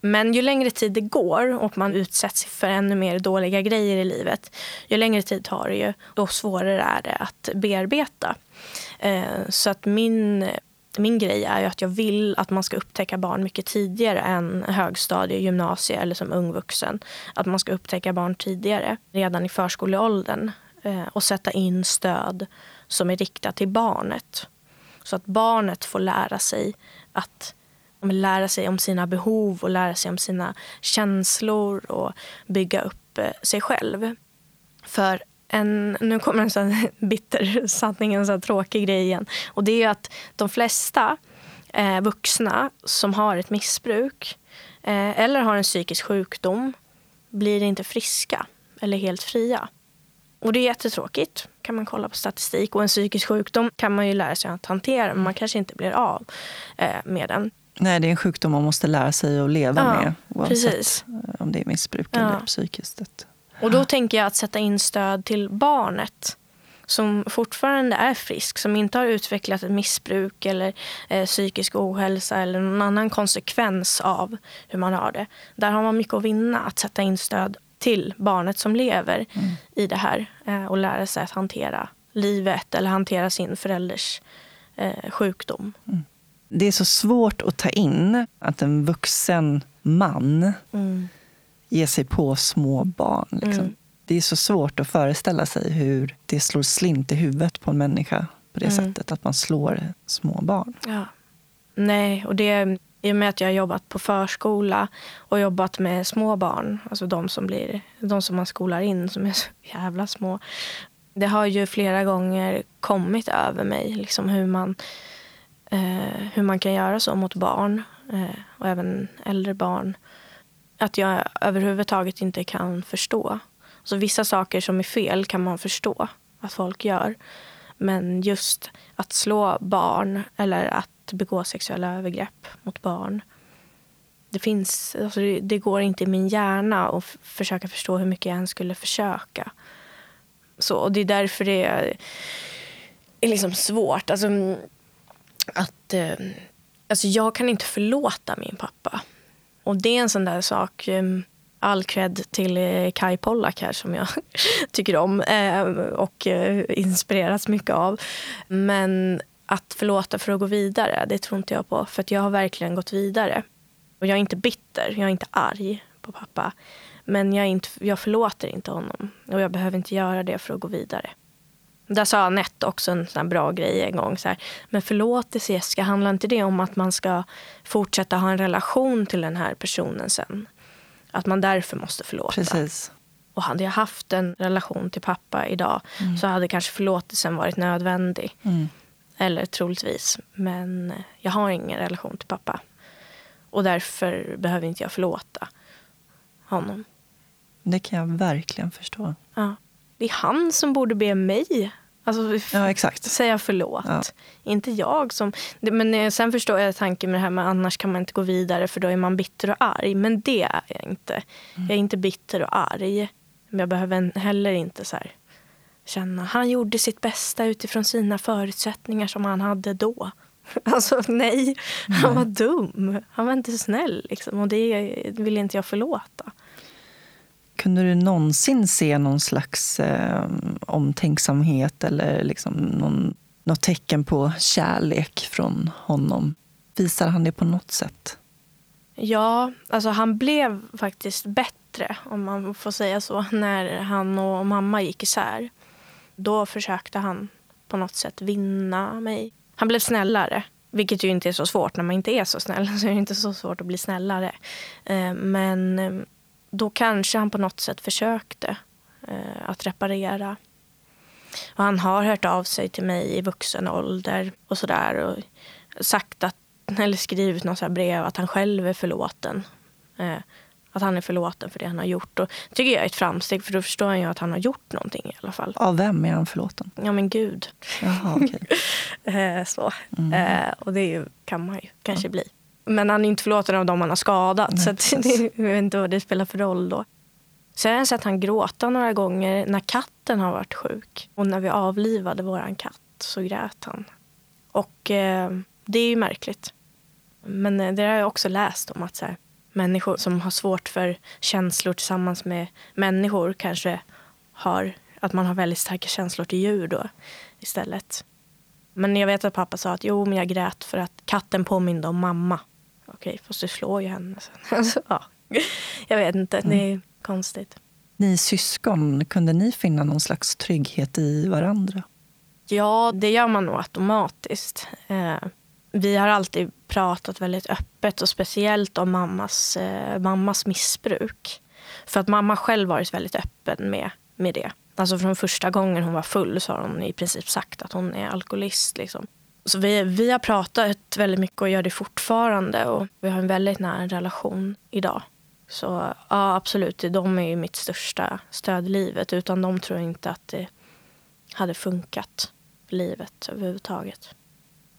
Men ju längre tid det går och man utsätts för ännu mer dåliga grejer i livet, ju längre tid tar det ju, då svårare är det att bearbeta. Eh, så att min, min grej är ju att jag vill att man ska upptäcka barn mycket tidigare än högstadie, gymnasie eller som ung vuxen. Att man ska upptäcka barn tidigare, redan i förskoleåldern eh, och sätta in stöd som är riktat till barnet. Så att barnet får lära sig att lära sig om sina behov och lära sig om sina känslor och bygga upp eh, sig själv. För en, nu kommer en sån <laughs> bitter sanning, en sån tråkig grej igen. Och det är att de flesta eh, vuxna som har ett missbruk eh, eller har en psykisk sjukdom blir inte friska eller helt fria. Och det är jättetråkigt kan man kolla på statistik. Och en psykisk sjukdom kan man ju lära sig att hantera men man kanske inte blir av eh, med den. Nej, det är en sjukdom man måste lära sig att leva ja, med oavsett precis. Eh, om det är missbruk ja. eller psykiskt. Och då tänker jag att sätta in stöd till barnet som fortfarande är frisk, som inte har utvecklat ett missbruk eller eh, psykisk ohälsa eller någon annan konsekvens av hur man har det. Där har man mycket att vinna att sätta in stöd till barnet som lever mm. i det här eh, och lära sig att hantera livet eller hantera sin förälders eh, sjukdom. Mm. Det är så svårt att ta in att en vuxen man mm. ger sig på små barn. Liksom. Mm. Det är så svårt att föreställa sig hur det slår slint i huvudet på en människa på det mm. sättet att man slår små barn. Ja. Nej, och det i och med att jag har jobbat på förskola och jobbat med små barn, alltså de som, blir, de som man skolar in som är så jävla små. Det har ju flera gånger kommit över mig liksom hur, man, eh, hur man kan göra så mot barn eh, och även äldre barn. Att jag överhuvudtaget inte kan förstå. Så vissa saker som är fel kan man förstå att folk gör. Men just att slå barn eller att begå sexuella övergrepp mot barn. Det, finns, alltså det, det går inte i min hjärna att försöka förstå hur mycket jag än skulle försöka. Så, och det är därför det är, är liksom svårt. Alltså, att, eh, alltså jag kan inte förlåta min pappa. Och det är en sån där sak. Eh, all cred till eh, Kai Pollak här som jag <laughs> tycker om eh, och eh, inspirerats mycket av. Men att förlåta för att gå vidare, det tror inte jag på. För jag har verkligen gått vidare. Och jag är inte bitter, jag är inte arg på pappa. Men jag, inte, jag förlåter inte honom. Och jag behöver inte göra det för att gå vidare. Där sa Anette också en sån bra grej en gång. Så här, men förlåtelse Jessica, handlar inte det om att man ska fortsätta ha en relation till den här personen sen? Att man därför måste förlåta. Precis. Och hade jag haft en relation till pappa idag mm. så hade kanske förlåtelsen varit nödvändig. Mm. Eller troligtvis. Men jag har ingen relation till pappa. Och därför behöver inte jag förlåta honom. Det kan jag verkligen förstå. Ja. Det är han som borde be mig alltså, ja, exakt. säga förlåt. Ja. Inte jag. som... Men eh, sen förstår jag tanken med det här med annars kan man inte gå vidare för då är man bitter och arg. Men det är jag inte. Mm. Jag är inte bitter och arg. Men jag behöver heller inte så här känna. Han gjorde sitt bästa utifrån sina förutsättningar som han hade då. <laughs> Alltså nej, han var dum. Han var inte snäll. Liksom. Och det vill inte jag förlåta. Kunde du någonsin se någon slags eh, omtänksamhet eller liksom någon, något tecken på kärlek från honom? Visar han det på något sätt? Ja, alltså han blev faktiskt bättre, om man får säga så, när han och mamma gick isär. Då försökte han på något sätt vinna mig. Han blev snällare, vilket ju inte är så svårt när man inte är så snäll. <laughs> Så är det inte så svårt att bli snällare. Eh, men eh, då kanske han på något sätt försökte eh, att reparera. Och han har hört av sig till mig i vuxen ålder och sådär och sagt att, eller skrivit något brev att han själv är förlåten. Att han är förlåten för det han har gjort. Och det tycker jag är ett framsteg för då förstår han ju att han har gjort någonting i alla fall. Av vem är han förlåten? Ja men Gud. Jaha, okay. <laughs> så. Mm. Och det kan man ju kanske ja. bli. Men han är inte förlåten av dem han har skadat. Nej, så <laughs> det, jag vet inte vad det spelar för roll då. Sen har jag sett han gråta några gånger när katten har varit sjuk. Och när vi avlivade vår katt så grät han. Och eh, det är ju märkligt. Men eh, det har jag också läst om att så här, människor som har svårt för känslor tillsammans med människor kanske har att man har väldigt starka känslor till djur då istället. Men jag vet att pappa sa att jo, men jag grät för att katten påminde om mamma. Okej, fast du slår ju henne sen. <laughs> Alltså, ja. Jag vet inte, det är mm. konstigt. Ni syskon, kunde ni finna någon slags trygghet i varandra? Ja, det gör man nog automatiskt. Vi har alltid pratat väldigt öppet och speciellt om mammas, eh, mammas missbruk. För att mamma själv varit väldigt öppen med, med det. Alltså från första gången hon var full så har hon i princip sagt att hon är alkoholist. Liksom. Så vi, vi har pratat väldigt mycket och gör det fortfarande. Och vi har en väldigt nära relation idag. Så ja, absolut, de är ju mitt största stöd i livet. Utan dem tror jag inte att det hade funkat, livet överhuvudtaget.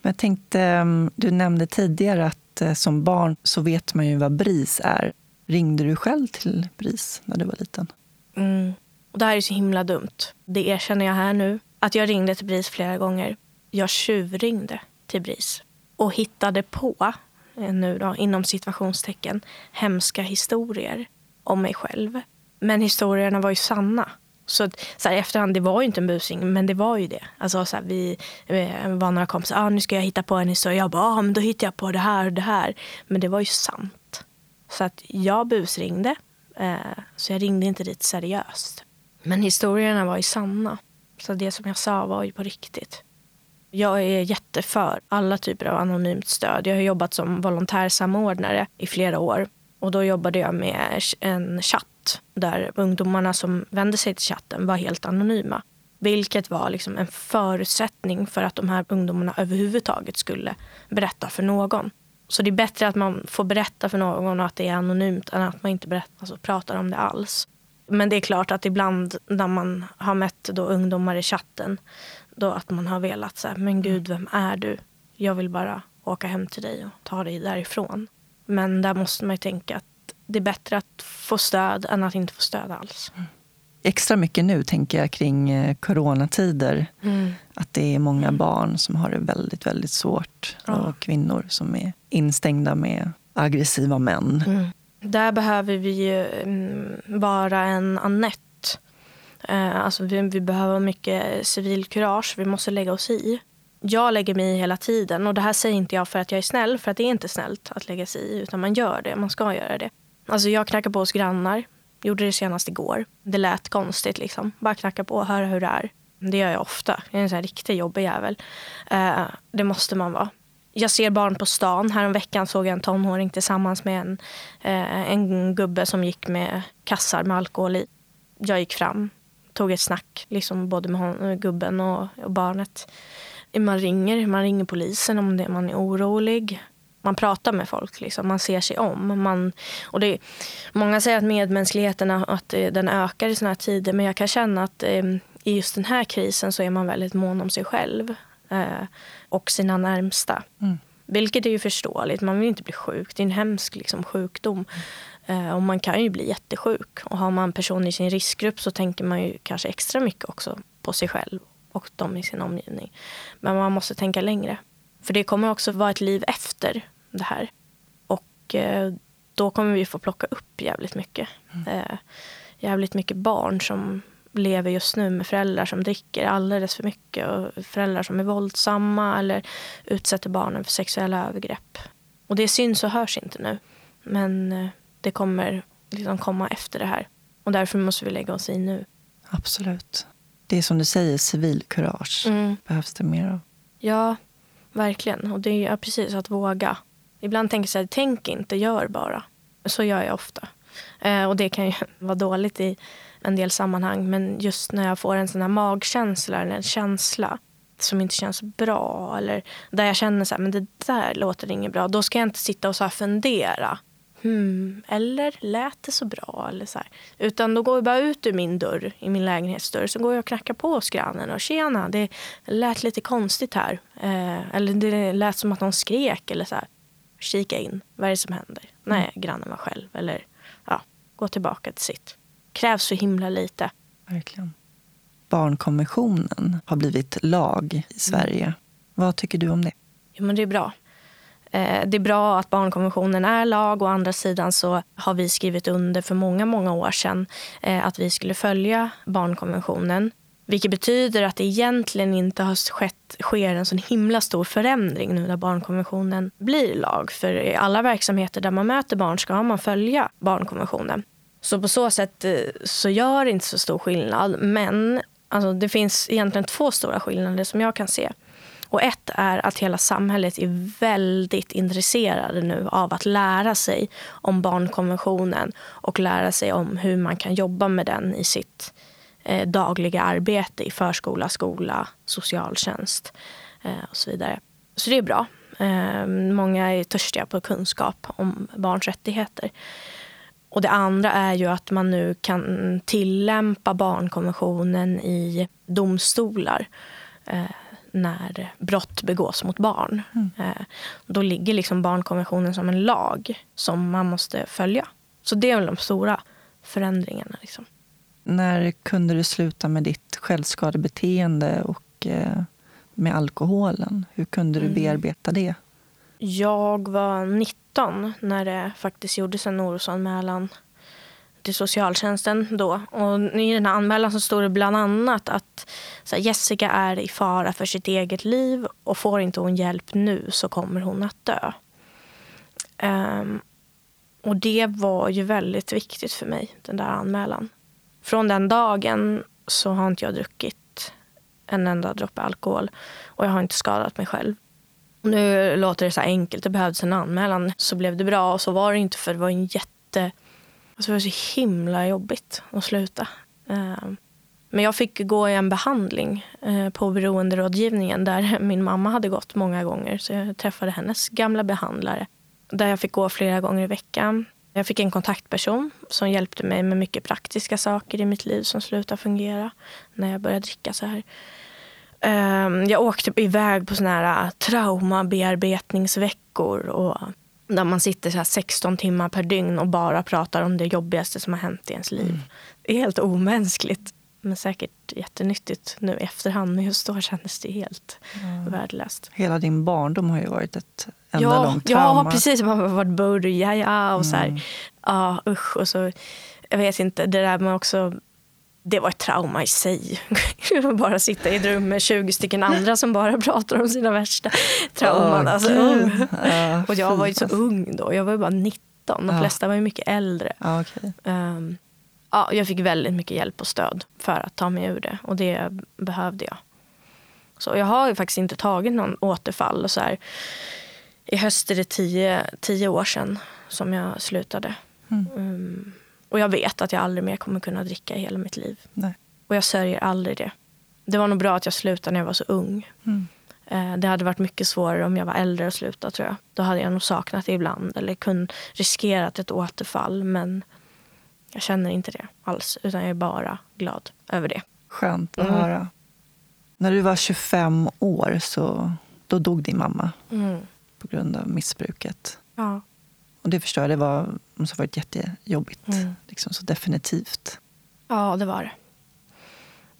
Jag tänkte, ehm, du nämnde tidigare att eh, som barn så vet man ju vad BRIS är. Ringde du själv till BRIS när du var liten? Mm. Och det här är så himla dumt. Det erkänner jag här nu. Att jag ringde till BRIS flera gånger. Jag tjuvringde till BRIS och hittade på, eh, nu då, inom situationstecken, hemska historier om mig själv. Men historierna var ju sanna. Så, så här, efterhand, det var ju inte en busring, men det var ju det. Alltså, så här, vi eh, var några kompisar, ah, nu ska jag hitta på en historia. Jag bara, ah, men då hittar jag på det här och det här. Men det var ju sant. Så att jag busringde, eh, så jag ringde inte dit seriöst. Men historierna var ju sanna. Så det som jag sa var ju på riktigt. Jag är jätteför alla typer av anonymt stöd. Jag har jobbat som volontärsamordnare i flera år. Och då jobbade jag med en chatt där ungdomarna som vände sig till chatten var helt anonyma. Vilket var liksom en förutsättning för att de här ungdomarna överhuvudtaget skulle berätta för någon. Så det är bättre att man får berätta för någon och att det är anonymt än att man inte berättar, alltså pratar om det alls. Men det är klart att ibland när man har mött då ungdomar i chatten, då att man har velat säga, men gud, vem är du? Jag vill bara åka hem till dig och ta dig därifrån. Men där måste man ju tänka att det är bättre att få stöd än att inte få stöd alls. Mm. Extra mycket nu tänker jag kring eh, coronatider. Mm. Att det är många mm. barn som har det väldigt, väldigt svårt. Ja. Och kvinnor som är instängda med aggressiva män. Mm. Där behöver vi ju mm, vara en Annette. Eh, alltså vi, vi behöver mycket civilkurage. Vi måste lägga oss i. Jag lägger mig i hela tiden. Och det här säger inte jag för att jag är snäll. För att det är inte snällt att lägga sig i. Utan man gör det. Man ska göra det. Alltså jag knackar på hos grannar. Gjorde det senast igår. Det lät konstigt liksom. Bara knacka på och höra hur det är. Det gör jag ofta. Jag är en sån här riktig jobbig jävel. Eh, det måste man vara jag ser barn på stan. Häromveckan såg jag en tonåring tillsammans med en, eh, en gubbe som gick med kassar med alkohol i. Jag gick fram, tog ett snack, liksom både med hon, gubben och, och, barnet. Man ringer, man ringer polisen om det, man är orolig. Man pratar med folk, liksom. man ser sig om. Man, och det, många säger att medmänskligheten att eh, den ökar i såna här tider men jag kan känna att eh, i just den här krisen så är man väldigt mån om sig själv. Eh, och sina närmsta. Mm. Vilket är ju förståeligt. Man vill inte bli sjuk. Det är en hemsk liksom, sjukdom. Mm. och man kan ju bli jättesjuk. Och har man personer i sin riskgrupp så tänker man ju kanske extra mycket också på sig själv och de i sin omgivning. Men man måste tänka längre. För det kommer också vara ett liv efter det här. Och eh, då kommer vi få plocka upp jävligt mycket. Mm. Eh, jävligt mycket barn som lever just nu med föräldrar som dricker alldeles för mycket och föräldrar som är våldsamma eller utsätter barnen för sexuella övergrepp. Och det syns och hörs inte nu. Men eh, det kommer liksom komma efter det här. Och därför måste vi lägga oss i nu. Absolut. Det är som du säger, civilkurage mm. behövs det mer av. Ja, verkligen. Och det är precis att våga. Ibland tänker jag så här, tänk inte, gör bara. Så gör jag ofta. Eh, och det kan ju <laughs> vara dåligt i en del sammanhang. Men just när jag får en sån här magkänsla eller en känsla som inte känns bra eller där jag känner så här, men det där låter inget bra. Då ska jag inte sitta och så fundera. Hmm, eller lät det så bra? Eller så här. Utan då går jag bara ut ur min dörr, i min lägenhetsdörr, så går jag och knackar på hos grannen och tjena, det lät lite konstigt här. Eh, eller det lät som att någon skrek eller så här. Kika in, vad är det som händer? Mm. Nej, grannen var själv. Eller ja, gå tillbaka till sitt. Krävs så himla lite. Verkligen. Barnkonventionen har blivit lag i Sverige. Mm. Vad tycker du om det? Jo, men det är bra. Eh, det är bra att barnkonventionen är lag. Å andra sidan så har vi skrivit under för många, många år sedan eh, att vi skulle följa barnkonventionen. Vilket betyder att det egentligen inte har skett, sker en sån himla stor förändring nu när barnkonventionen blir lag. För i alla verksamheter där man möter barn ska man följa barnkonventionen. Så på så sätt eh, så gör det inte så stor skillnad. Men alltså, det finns egentligen två stora skillnader som jag kan se. Och ett är att hela samhället är väldigt intresserade nu av att lära sig om barnkonventionen och lära sig om hur man kan jobba med den i sitt eh, dagliga arbete i förskola, skola, socialtjänst eh, och så vidare. Så det är bra. Eh, många är törstiga på kunskap om barns rättigheter. Och det andra är ju att man nu kan tillämpa barnkonventionen i domstolar. Eh, när brott begås mot barn. Mm. Eh, då ligger liksom barnkonventionen som en lag som man måste följa. Så det är väl de stora förändringarna. Liksom. När kunde du sluta med ditt självskadebeteende och eh, med alkoholen? Hur kunde du mm. bearbeta det? Jag var 19 när det faktiskt gjordes en orosanmälan till socialtjänsten då. Och I den här anmälan så står det bland annat att här, Jessica är i fara för sitt eget liv och får inte hon hjälp nu så kommer hon att dö. Um, och det var ju väldigt viktigt för mig, den där anmälan. Från den dagen så har inte jag druckit en enda droppe alkohol och jag har inte skadat mig själv. Nu låter det så enkelt, det behövdes en anmälan så blev det bra och så var det inte för det var en jätte Alltså det var så himla jobbigt att sluta. Ehm, men jag fick gå i en behandling eh, på beroenderådgivningen där <laughs> min mamma hade gått många gånger. Så jag träffade hennes gamla behandlare. Där jag fick gå flera gånger i veckan. Jag fick en kontaktperson som hjälpte mig med mycket praktiska saker i mitt liv som slutade fungera när jag började dricka så här. Ehm, jag åkte iväg på såna här eh, traumabearbetningsveckor och där man sitter så 16 timmar per dygn och bara pratar om det jobbigaste som har hänt i ens liv. Mm. Det är helt omänskligt. Men säkert jättenyttigt nu i efterhand. Men just då kändes det helt mm. värdelöst. Hela din barndom har ju varit ett enda ja, långt trauma. Ja, precis. Man har varit börja, ja, och så här. Mm. Ja, usch. Och så, jag vet inte, det där med också det var ett trauma i sig. <laughs> bara sitta i ett rum med 20 stycken andra som bara pratar om sina värsta trauman. Oh, alltså, uh. och jag var ju så ung då. Jag var ju bara 19. De uh. flesta var ju mycket äldre. Okay. um, ja, jag fick väldigt mycket hjälp och stöd för att ta mig ur det. Och det behövde jag. Så jag har ju faktiskt inte tagit någon återfall. Och så här. I höst är det tio, tio år sedan som jag slutade. Mm. Um, och jag vet att jag aldrig mer kommer kunna dricka i hela mitt liv. Nej. Och jag sörjer aldrig det. Det var nog bra att jag slutade när jag var så ung. Mm. Eh, det hade varit mycket svårare om jag var äldre och slutade tror jag. Då hade jag nog saknat det ibland eller kun riskerat ett återfall. Men jag känner inte det alls. Utan jag är bara glad över det. Skönt att mm. höra. När du var 25 år så då dog din mamma mm. på grund av missbruket. Ja. Och det förstår jag, det var, måste ha varit jättejobbigt. Mm. Liksom, så definitivt. Ja, det var det.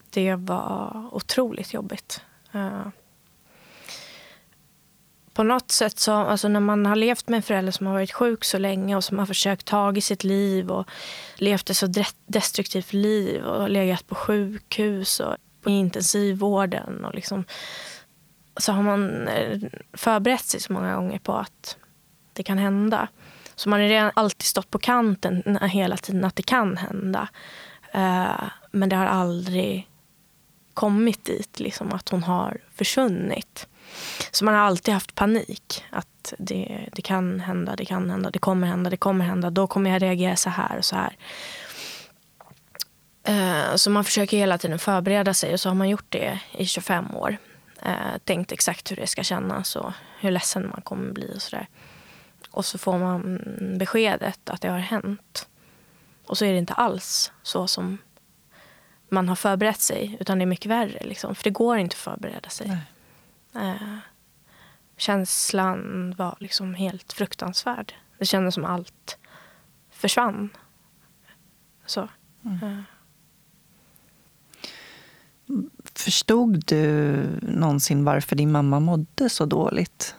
det var otroligt jobbigt. Uh, på något sätt så, alltså när man har levt med en förälder som har varit sjuk så länge och som har försökt ta i sitt liv och levt ett så destruktivt liv och legat på sjukhus och på intensivvården och liksom, så har man eh, förberett sig så många gånger på att det kan hända. Så man har redan alltid stått på kanten hela tiden att det kan hända. Uh, men det har aldrig kommit dit, liksom, att hon har försvunnit. Så man har alltid haft panik. Att det, det kan hända, det kan hända, det kommer hända, det kommer hända. Då kommer jag reagera så här och så här. Uh, så man försöker hela tiden förbereda sig och så har man gjort det i 25 år. Uh, tänkt exakt hur det ska kännas och hur ledsen man kommer bli och sådär. Och så får man beskedet att det har hänt. Och så är det inte alls så som man har förberett sig, utan det är mycket värre. Liksom. För det går inte att förbereda sig. Eh, känslan var liksom helt fruktansvärd. Det kändes som allt försvann. Så. Mm. Eh. Förstod du någonsin varför din mamma mådde så dåligt?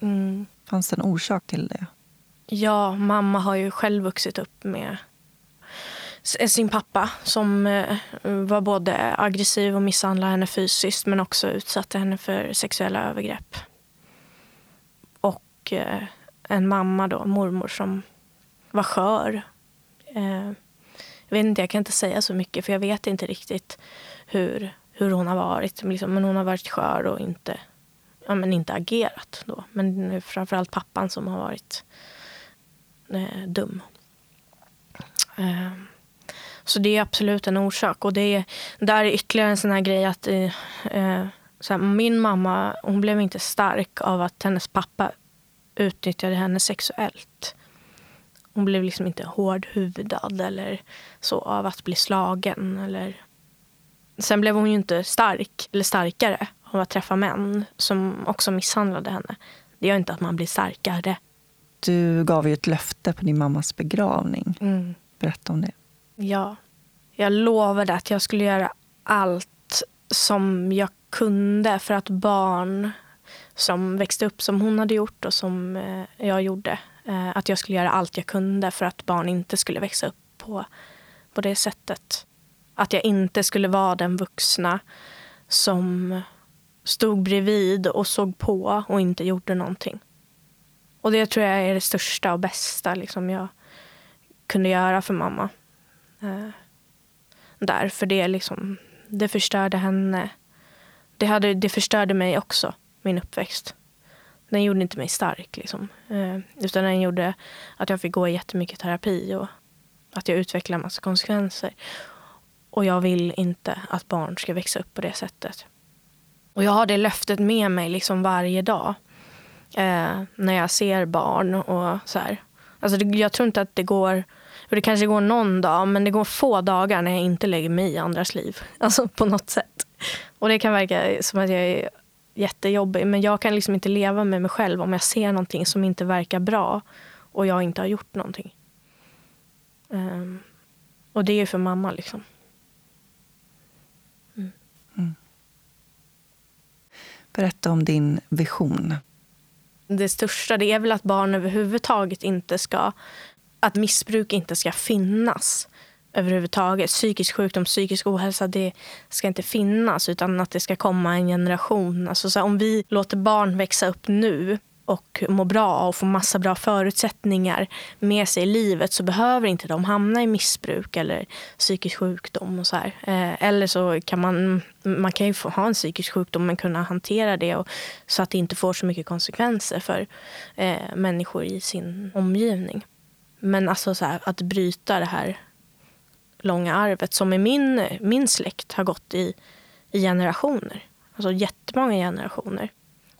Mm. Fanns det en orsak till det? Ja, mamma har ju själv vuxit upp med eh, sin pappa som eh, var både aggressiv och misshandlade henne fysiskt men också utsatte henne för sexuella övergrepp. Och eh, en mamma, då, mormor, som var skör. Jag vet inte, jag kan inte säga så mycket för jag vet inte riktigt hur, hur hon har varit. Liksom, men hon har varit skör och inte, ja, men inte agerat. Då. Men framförallt pappan som har varit eh, dum. Eh, så det är absolut en orsak. Och det är, där är ytterligare en sån här grej att eh, eh, så här, min mamma hon blev inte stark av att hennes pappa utnyttjade henne sexuellt. Hon blev liksom inte hårdhudad eller så av att bli slagen. Eller... Sen blev hon ju inte stark eller starkare av att träffa män som också misshandlade henne. Det gör inte att man blir starkare. Du gav ju ett löfte på din mammas begravning. Mm. Berätta om det. Ja. Jag lovade att jag skulle göra allt som jag kunde för att barn som växte upp som hon hade gjort och som eh, jag gjorde, eh, att jag skulle göra allt jag kunde för att barn inte skulle växa upp på, på det sättet. Att jag inte skulle vara den vuxna som stod bredvid och såg på och inte gjorde någonting. Och det tror jag är det största och bästa liksom jag kunde göra för mamma. Eh, där, för det, liksom, det förstörde henne. Det, hade, det förstörde mig också, min uppväxt. Den gjorde inte mig stark. Liksom. Eh, utan den gjorde att jag fick gå i jättemycket terapi och att jag utvecklade en massa konsekvenser. Och jag vill inte att barn ska växa upp på det sättet. Och jag har det löftet med mig liksom varje dag. Eh, när jag ser barn och så här. Alltså det, jag tror inte att det går det kanske går någon dag, men det går få dagar när jag inte lägger mig i andras liv. <laughs> Alltså på något sätt. Och det kan verka som att jag är jättejobbig, men jag kan liksom inte leva med mig själv om jag ser någonting som inte verkar bra och jag inte har gjort någonting. Eh, och det är för mamma liksom. Mm. Mm. Berätta om din vision. Det största det är väl att barn överhuvudtaget inte ska att missbruk inte ska finnas överhuvudtaget. Psykisk sjukdom, psykisk ohälsa, det ska inte finnas utan att det ska komma en generation. Alltså så här, om vi låter barn växa upp nu och må bra och få massa bra förutsättningar med sig i livet så behöver inte de hamna i missbruk eller psykisk sjukdom. och så här. Eh, eller så kan man, man kan ju få ha en psykisk sjukdom men kunna hantera det och, så att det inte får så mycket konsekvenser för eh, människor i sin omgivning. Men alltså så här, att bryta det här långa arvet som i min, min släkt har gått i, i generationer. Alltså jättemånga generationer.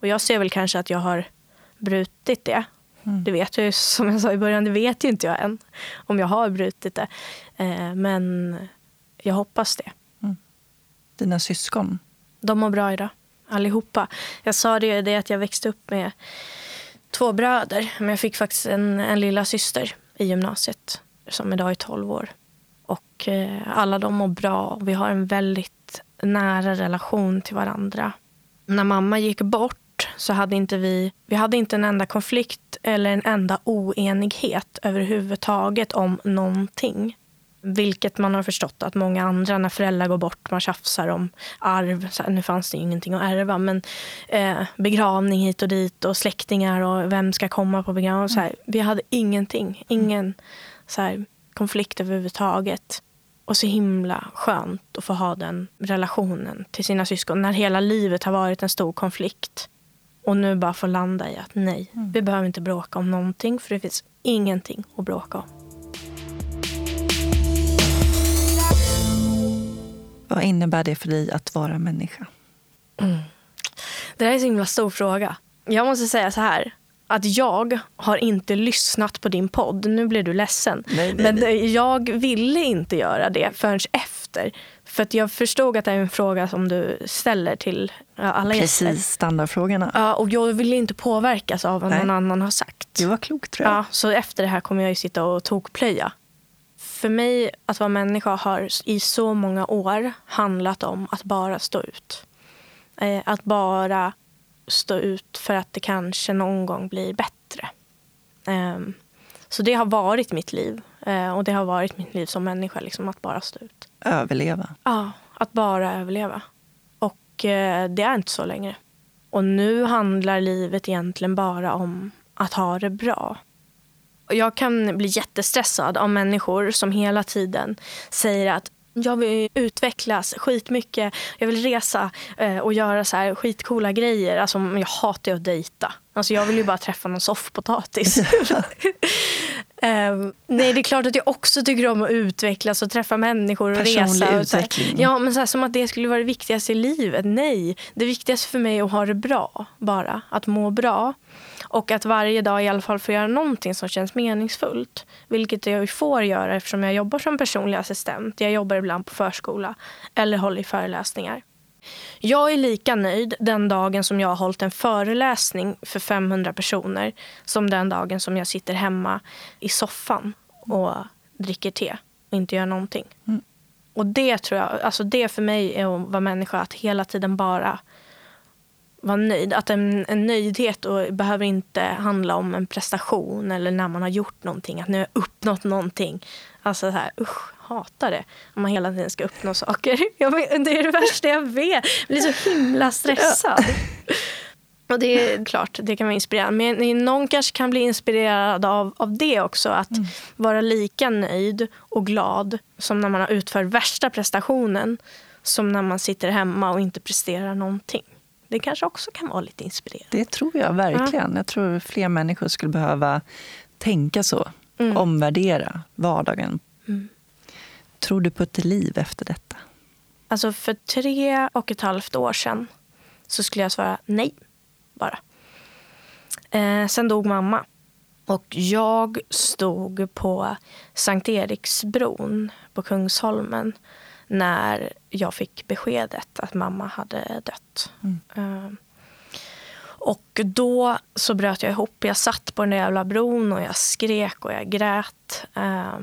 Och jag ser väl kanske att jag har brutit det. Mm. Det vet jag ju, som jag sa i början, det vet ju inte jag än. Om jag har brutit det. Eh, men jag hoppas det. Mm. Dina syskon? De mår bra idag, allihopa. Jag sa det, det att jag växte upp med två bröder. Men jag fick faktiskt en, en lilla syster i gymnasiet som idag är 12 år. Och eh, alla de mår bra. Vi har en väldigt nära relation till varandra. När mamma gick bort så hade inte vi, vi hade inte en enda konflikt eller en enda oenighet överhuvudtaget om någonting. Vilket man har förstått att många andra, när föräldrar går bort, man tjafsar om arv. Så här, nu fanns det ingenting att ärva, men eh, begravning hit och dit och släktingar och vem ska komma på begravning. Så här, vi hade ingenting, ingen så här, konflikt överhuvudtaget. Och så himla skönt att få ha den relationen till sina syskon när hela livet har varit en stor konflikt. Och nu bara få landa i att nej, Mm. vi behöver inte bråka om någonting för det finns ingenting att bråka om. Vad innebär det för dig att vara människa? Det där är en så himla stor fråga. Jag måste säga så här. Att jag har inte lyssnat på din podd. Nu blir du ledsen. Nej, nej, Men nej. jag ville inte göra det förrän efter. För att jag förstod att det är en fråga som du ställer till alla gäster. Precis, standardfrågorna. Ja, och jag ville inte påverkas av vad Nej. någon annan har sagt. Det var klokt tror jag. Ja, så efter det här kommer jag ju sitta och tokplöja. För mig, att vara människa har i så många år handlat om att bara stå ut. Eh, att bara stå ut för att det kanske någon gång blir bättre. Ehm, så det har varit mitt liv. Eh, och det har varit mitt liv som människa, liksom, att bara stå ut. Överleva. Ja, att bara överleva. Och eh, det är inte så längre. Och nu handlar livet egentligen bara om att ha det bra. Jag kan bli jättestressad av människor som hela tiden säger att jag vill utvecklas skitmycket, jag vill resa eh, och göra så här skitcoola grejer. Alltså, jag hatar ju att dejta. Alltså, jag vill ju bara träffa någon soffpotatis. <laughs> Ehm, nej, det är klart att jag också tycker om att utvecklas och träffa människor och Personlig resa. Och så utveckling. Ja, men så här, som att det skulle vara det viktigaste i livet. Nej, det viktigaste för mig är att ha det bra bara. Att må bra. Och att varje dag i alla fall få göra någonting som känns meningsfullt. Vilket jag får göra eftersom jag jobbar som personlig assistent. Jag jobbar ibland på förskola eller håller i föreläsningar. Jag är lika nöjd den dagen som jag har hållit en föreläsning för 500 personer som den dagen som jag sitter hemma i soffan och dricker te och inte gör någonting. Mm. Och det tror jag, alltså det för mig är att vara människa, att hela tiden bara vara nöjd. Att en, en nöjdhet och behöver inte handla om en prestation eller när man har gjort någonting, att nu har jag uppnått någonting. Alltså så här, usch, hatar det. Om man hela tiden ska uppnå saker. <laughs> Jag det är det värsta jag vet. Jag blir så himla stressad. <laughs> Och det är klart, det kan vara inspirerande. Men någon kanske kan bli inspirerad av, av det också. Att vara lika nöjd och glad som när man har utfört värsta prestationen. Som när man sitter hemma och inte presterar någonting. Det kanske också kan vara lite inspirerande. Det tror jag verkligen. Jag tror fler människor skulle behöva tänka så. Mm. Omvärdera vardagen. Mm. Tror du på ett liv efter detta? Alltså för tre och ett halvt år sedan så skulle jag svara nej, bara. Eh, sen dog mamma. Och jag stod på Sankt Eriksbron på Kungsholmen när jag fick beskedet att mamma hade dött. Mm. Eh, och då så bröt jag ihop. Jag satt på den där jävla bron och jag skrek och jag grät. Eh,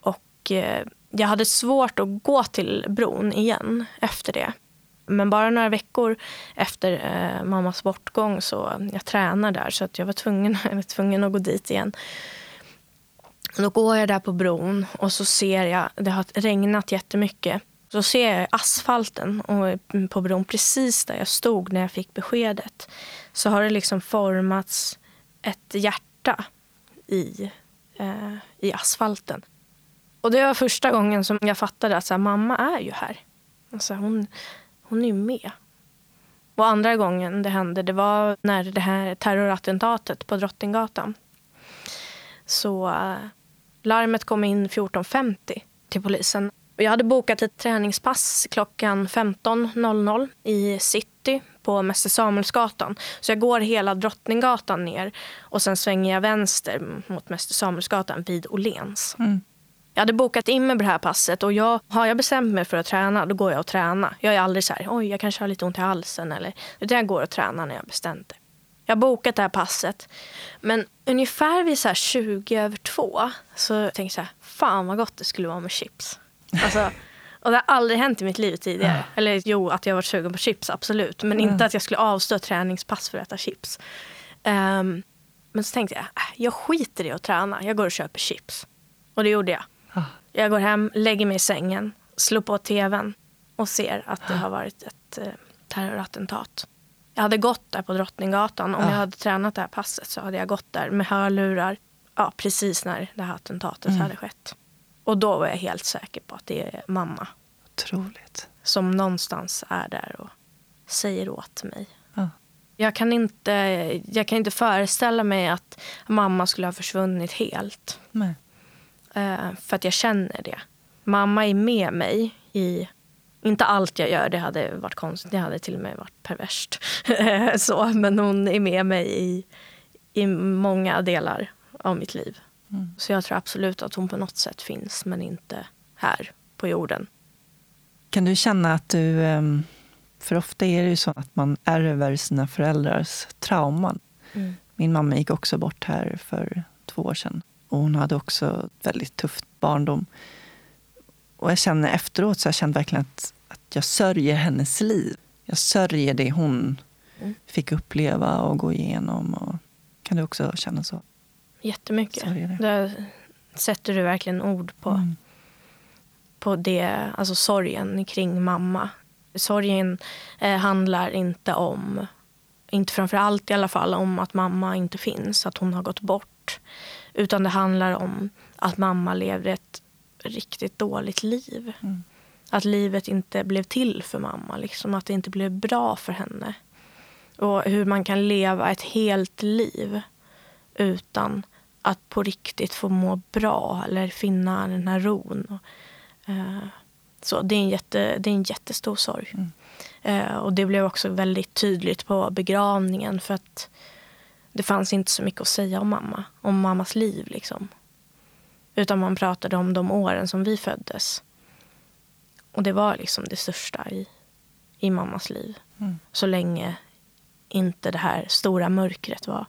och eh, jag hade svårt att gå till bron igen efter det. Men bara några veckor efter eh, mammas bortgång så jag tränar där så att jag var tvungen, <laughs> jag var tvungen att gå dit igen. Då går jag där på bron och så ser jag, det har regnat jättemycket. Så ser jag asfalten och på bron precis där jag stod när jag fick beskedet. Så har det liksom formats ett hjärta i, eh, i asfalten. Och det var första gången som jag fattade att så här, mamma är ju här. Alltså, hon, hon är ju med. Och andra gången det hände, det var när det här terrorattentatet på Drottninggatan. Så eh, larmet kom in 14.50 till polisen. Jag hade bokat ett träningspass klockan 15.00 i city på Mäster Samuelsgatan. Så jag går hela Drottninggatan ner och sen svänger jag vänster mot Mäster Samuelsgatan vid Åhléns. Mm. Jag hade bokat in mig på det här passet och jag, har jag bestämt mig för att träna, då går jag och tränar. Jag är aldrig så här, oj jag kanske har lite ont i halsen eller, utan jag går och tränar när jag bestämt det. Jag har bokat det här passet. Men ungefär vid så här 20 över två så tänkte jag så här, fan vad gott det skulle vara med chips. Alltså, och det har aldrig hänt i mitt liv tidigare. Ja. Eller jo, att jag varit sugen på chips, absolut. Men inte att jag skulle avstå träningspass för att äta chips. Ehm, men så tänkte jag, äh, jag skiter i att träna. Jag går och köper chips. Och det gjorde jag. Ah. Jag går hem, lägger mig i sängen, slår på tvn och ser att det har varit ett eh, terrorattentat. Jag hade gått där på Drottninggatan. Om Ah. jag hade tränat det här passet så hade jag gått där med hörlurar ja, precis när det här attentatet hade skett. Och då var jag helt säker på att det är mamma Otroligt. som någonstans är där och säger åt mig. Ja. Jag kan, inte, jag kan inte föreställa mig att mamma skulle ha försvunnit helt. Nej. Eh, för att jag känner det. Mamma är med mig i... Inte allt jag gör, det hade varit konstigt. Det hade till och med varit perverst. <laughs> så, men hon är med mig i, i många delar av mitt liv. Mm. Så jag tror absolut att hon på något sätt finns, men inte här på jorden. Kan du känna att du... ehm, För ofta är det ju så att man ärver sina föräldrars trauman. Min mamma gick också bort här för två år sedan. Och hon hade också väldigt tufft barndom. Och jag känner efteråt så jag kände verkligen att, att jag sörjer hennes liv. Jag sörjer det hon Mm. fick uppleva och gå igenom. Och, kan du också känna så? Jättemycket. Sörjer det. Där sätter du verkligen ord på, Mm. på det, alltså sorgen kring mamma. Sorgen eh, handlar inte om, inte framför allt i alla fall, om att mamma inte finns, att hon har gått bort. Utan det handlar om att mamma levde ett riktigt dåligt liv. Mm. Att livet inte blev till för mamma, liksom, att det inte blev bra för henne. Och hur man kan leva ett helt liv utan att på riktigt få må bra eller finna den här ron. Eh, så det är en, jätte, det är en jättestor sorg. Mm. Eh, och det blev också väldigt tydligt på begravningen för att det fanns inte så mycket att säga om mamma, om mammas liv. Liksom. Utan man pratade om de åren som vi föddes. Och det var liksom det största i, i mammas liv. Mm. Så länge inte det här stora mörkret var,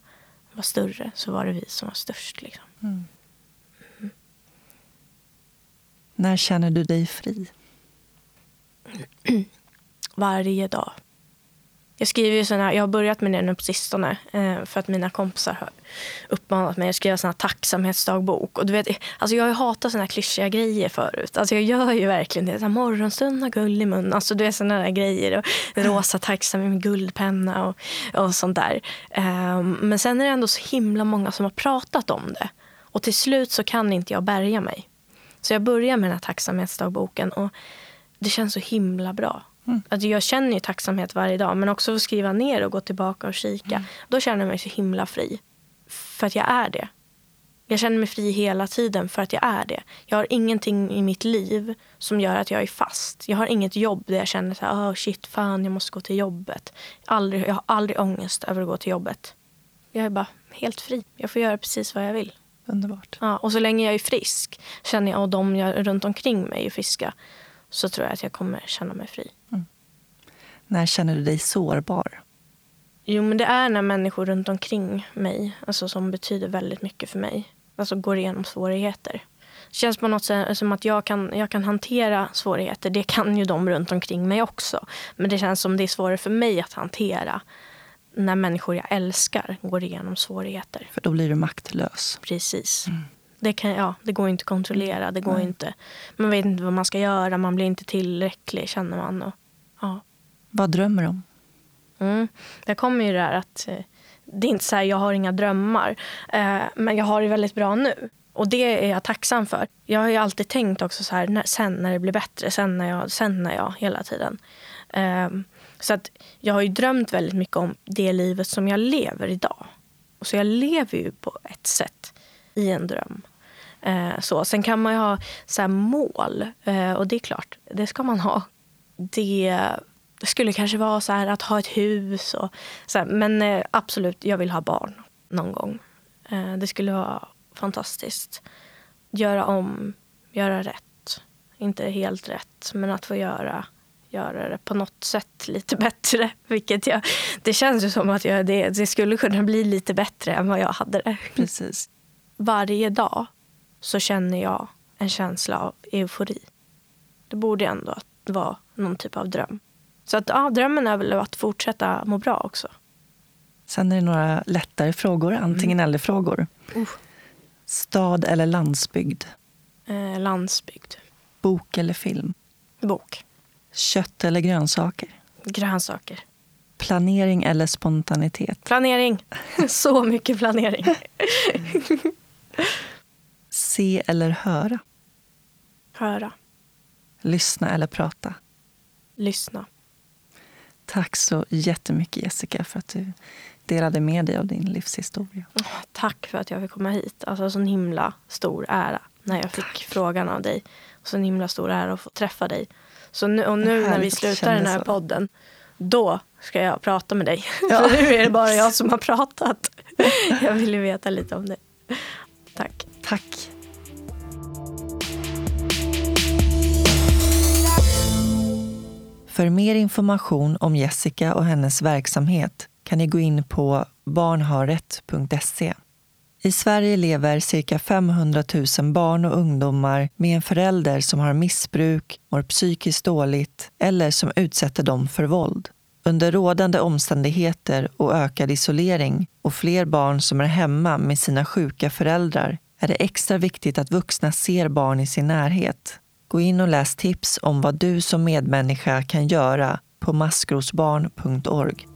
var större så var det vi som var störst. Liksom. Mm. När känner du dig fri? <clears throat> Varje dag. Jag skriver ju såna jag har börjat med det nu på sistone eh, för att mina kompisar har uppmanat mig att skriva sån här tacksamhetsdagbok. Och du vet, alltså jag har ju hatat såna här klyschiga grejer förut. Alltså jag gör ju verkligen det. Så här, morgonstund har guld i mun. Alltså du vet såna där grejer. Och rosa tacksam med guldpenna och, och sånt där. Eh, men sen är det ändå så himla många som har pratat om det. Och till slut så kan inte jag bärga mig. Så jag börjar med den här tacksamhetsdagboken och det känns så himla bra. Alltså jag känner ju tacksamhet varje dag men också att skriva ner och gå tillbaka och kika. Då känner jag mig så himla fri. För att jag är det. Jag känner mig fri hela tiden för att jag är det. Jag har ingenting i mitt liv som gör att jag är fast. Jag har inget jobb där jag känner så här, oh shit, fan, jag måste gå till jobbet. Aldrig, jag har aldrig ångest över att gå till jobbet. Jag är bara helt fri. Jag får göra precis vad jag vill. Underbart. Ja, och så länge jag är frisk, känner jag och de jag runt omkring mig är friska, så tror jag att jag kommer känna mig fri. När känner du dig sårbar? Jo, men det är när människor runt omkring mig, alltså som betyder väldigt mycket för mig, alltså går igenom svårigheter. Det känns på något sätt som att jag kan, jag kan hantera svårigheter. Det kan ju de runt omkring mig också. Men det känns som det är svårare för mig att hantera när människor jag älskar går igenom svårigheter. För då blir du maktlös. Precis. Det, kan, ja, det går inte att kontrollera. Det går inte, man vet inte vad man ska göra. Man blir inte tillräcklig, känner man. Och, ja. Vad drömmer du om? Mm. Där kommer ju det här att eh, det är inte så här, jag har inga drömmar. Eh, men jag har det väldigt bra nu. Och det är jag tacksam för. Jag har ju alltid tänkt också så här, när, sen när det blir bättre, sen när jag, sen när jag, hela tiden. Eh, så att jag har ju drömt väldigt mycket om det livet som jag lever idag. Och så jag lever ju på ett sätt i en dröm. Eh, så. Sen kan man ju ha så här mål. Eh, och det är klart, det ska man ha. Det, det skulle kanske vara så här att ha ett hus. Och, så här, men eh, absolut, jag vill ha barn någon gång. Eh, det skulle vara fantastiskt. Göra om, göra rätt. Inte helt rätt, men att få göra, göra det på något sätt lite <laughs> bättre. Vilket jag, det känns ju som att jag, det, det skulle kunna bli lite bättre än vad jag hade det. Precis. <laughs> Varje dag så känner jag en känsla av eufori. Det borde ändå vara någon typ av dröm. Så att, ja, drömmen är väl att fortsätta må bra också. Sen är det några lättare frågor, antingen Mm. eller frågor. Uh. Stad eller landsbygd? Eh, landsbygd. Bok eller film? Bok. Kött eller grönsaker? Grönsaker. Planering eller spontanitet? Planering. <laughs> Så mycket planering. <laughs> Se eller höra? Höra. Lyssna eller prata? Lyssna. Tack så jättemycket Jessica för att du delade med dig av din livshistoria. Tack för att jag fick komma hit. Alltså sån himla stor ära när jag fick frågan av dig. Och sån himla stor ära att få träffa dig. Så nu, och nu när vi slutar den här kändisar. podden, då ska jag prata med dig. <laughs> Ja. För nu är det bara jag som har pratat. <laughs> Jag ville veta lite om dig. Tack. Tack. För mer information om Jessica och hennes verksamhet kan ni gå in på barnharrätt.se. I Sverige lever cirka 500 000 barn och ungdomar med en förälder som har missbruk, mår psykiskt dåligt eller som utsätter dem för våld. Under rådande omständigheter och ökad isolering och fler barn som är hemma med sina sjuka föräldrar är det extra viktigt att vuxna ser barn i sin närhet. Gå in och läs tips om vad du som medmänniska kan göra på maskrosbarn.org.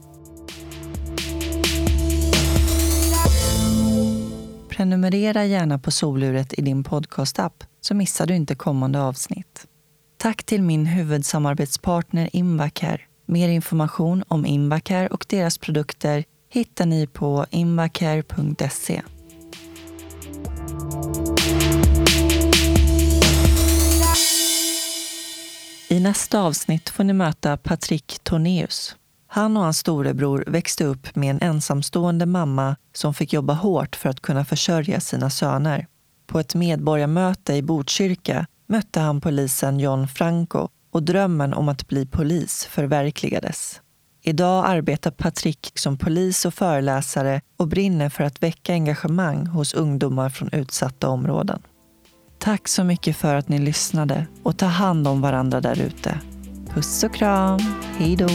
Prenumerera gärna på soluret i din podcastapp så missar du inte kommande avsnitt. Tack till min huvudsamarbetspartner Invacare. Mer information om Invacare och deras produkter hittar ni på invacare.se. I nästa avsnitt får ni möta Patrik Tornéus. Han och hans storebror växte upp med en ensamstående mamma som fick jobba hårt för att kunna försörja sina söner. På ett medborgarmöte i Botkyrka mötte han polisen John Franco och drömmen om att bli polis förverkligades. Idag arbetar Patrik som polis och föreläsare och brinner för att väcka engagemang hos ungdomar från utsatta områden. Tack så mycket för att ni lyssnade och ta hand om varandra där ute. Puss och kram. Hej då!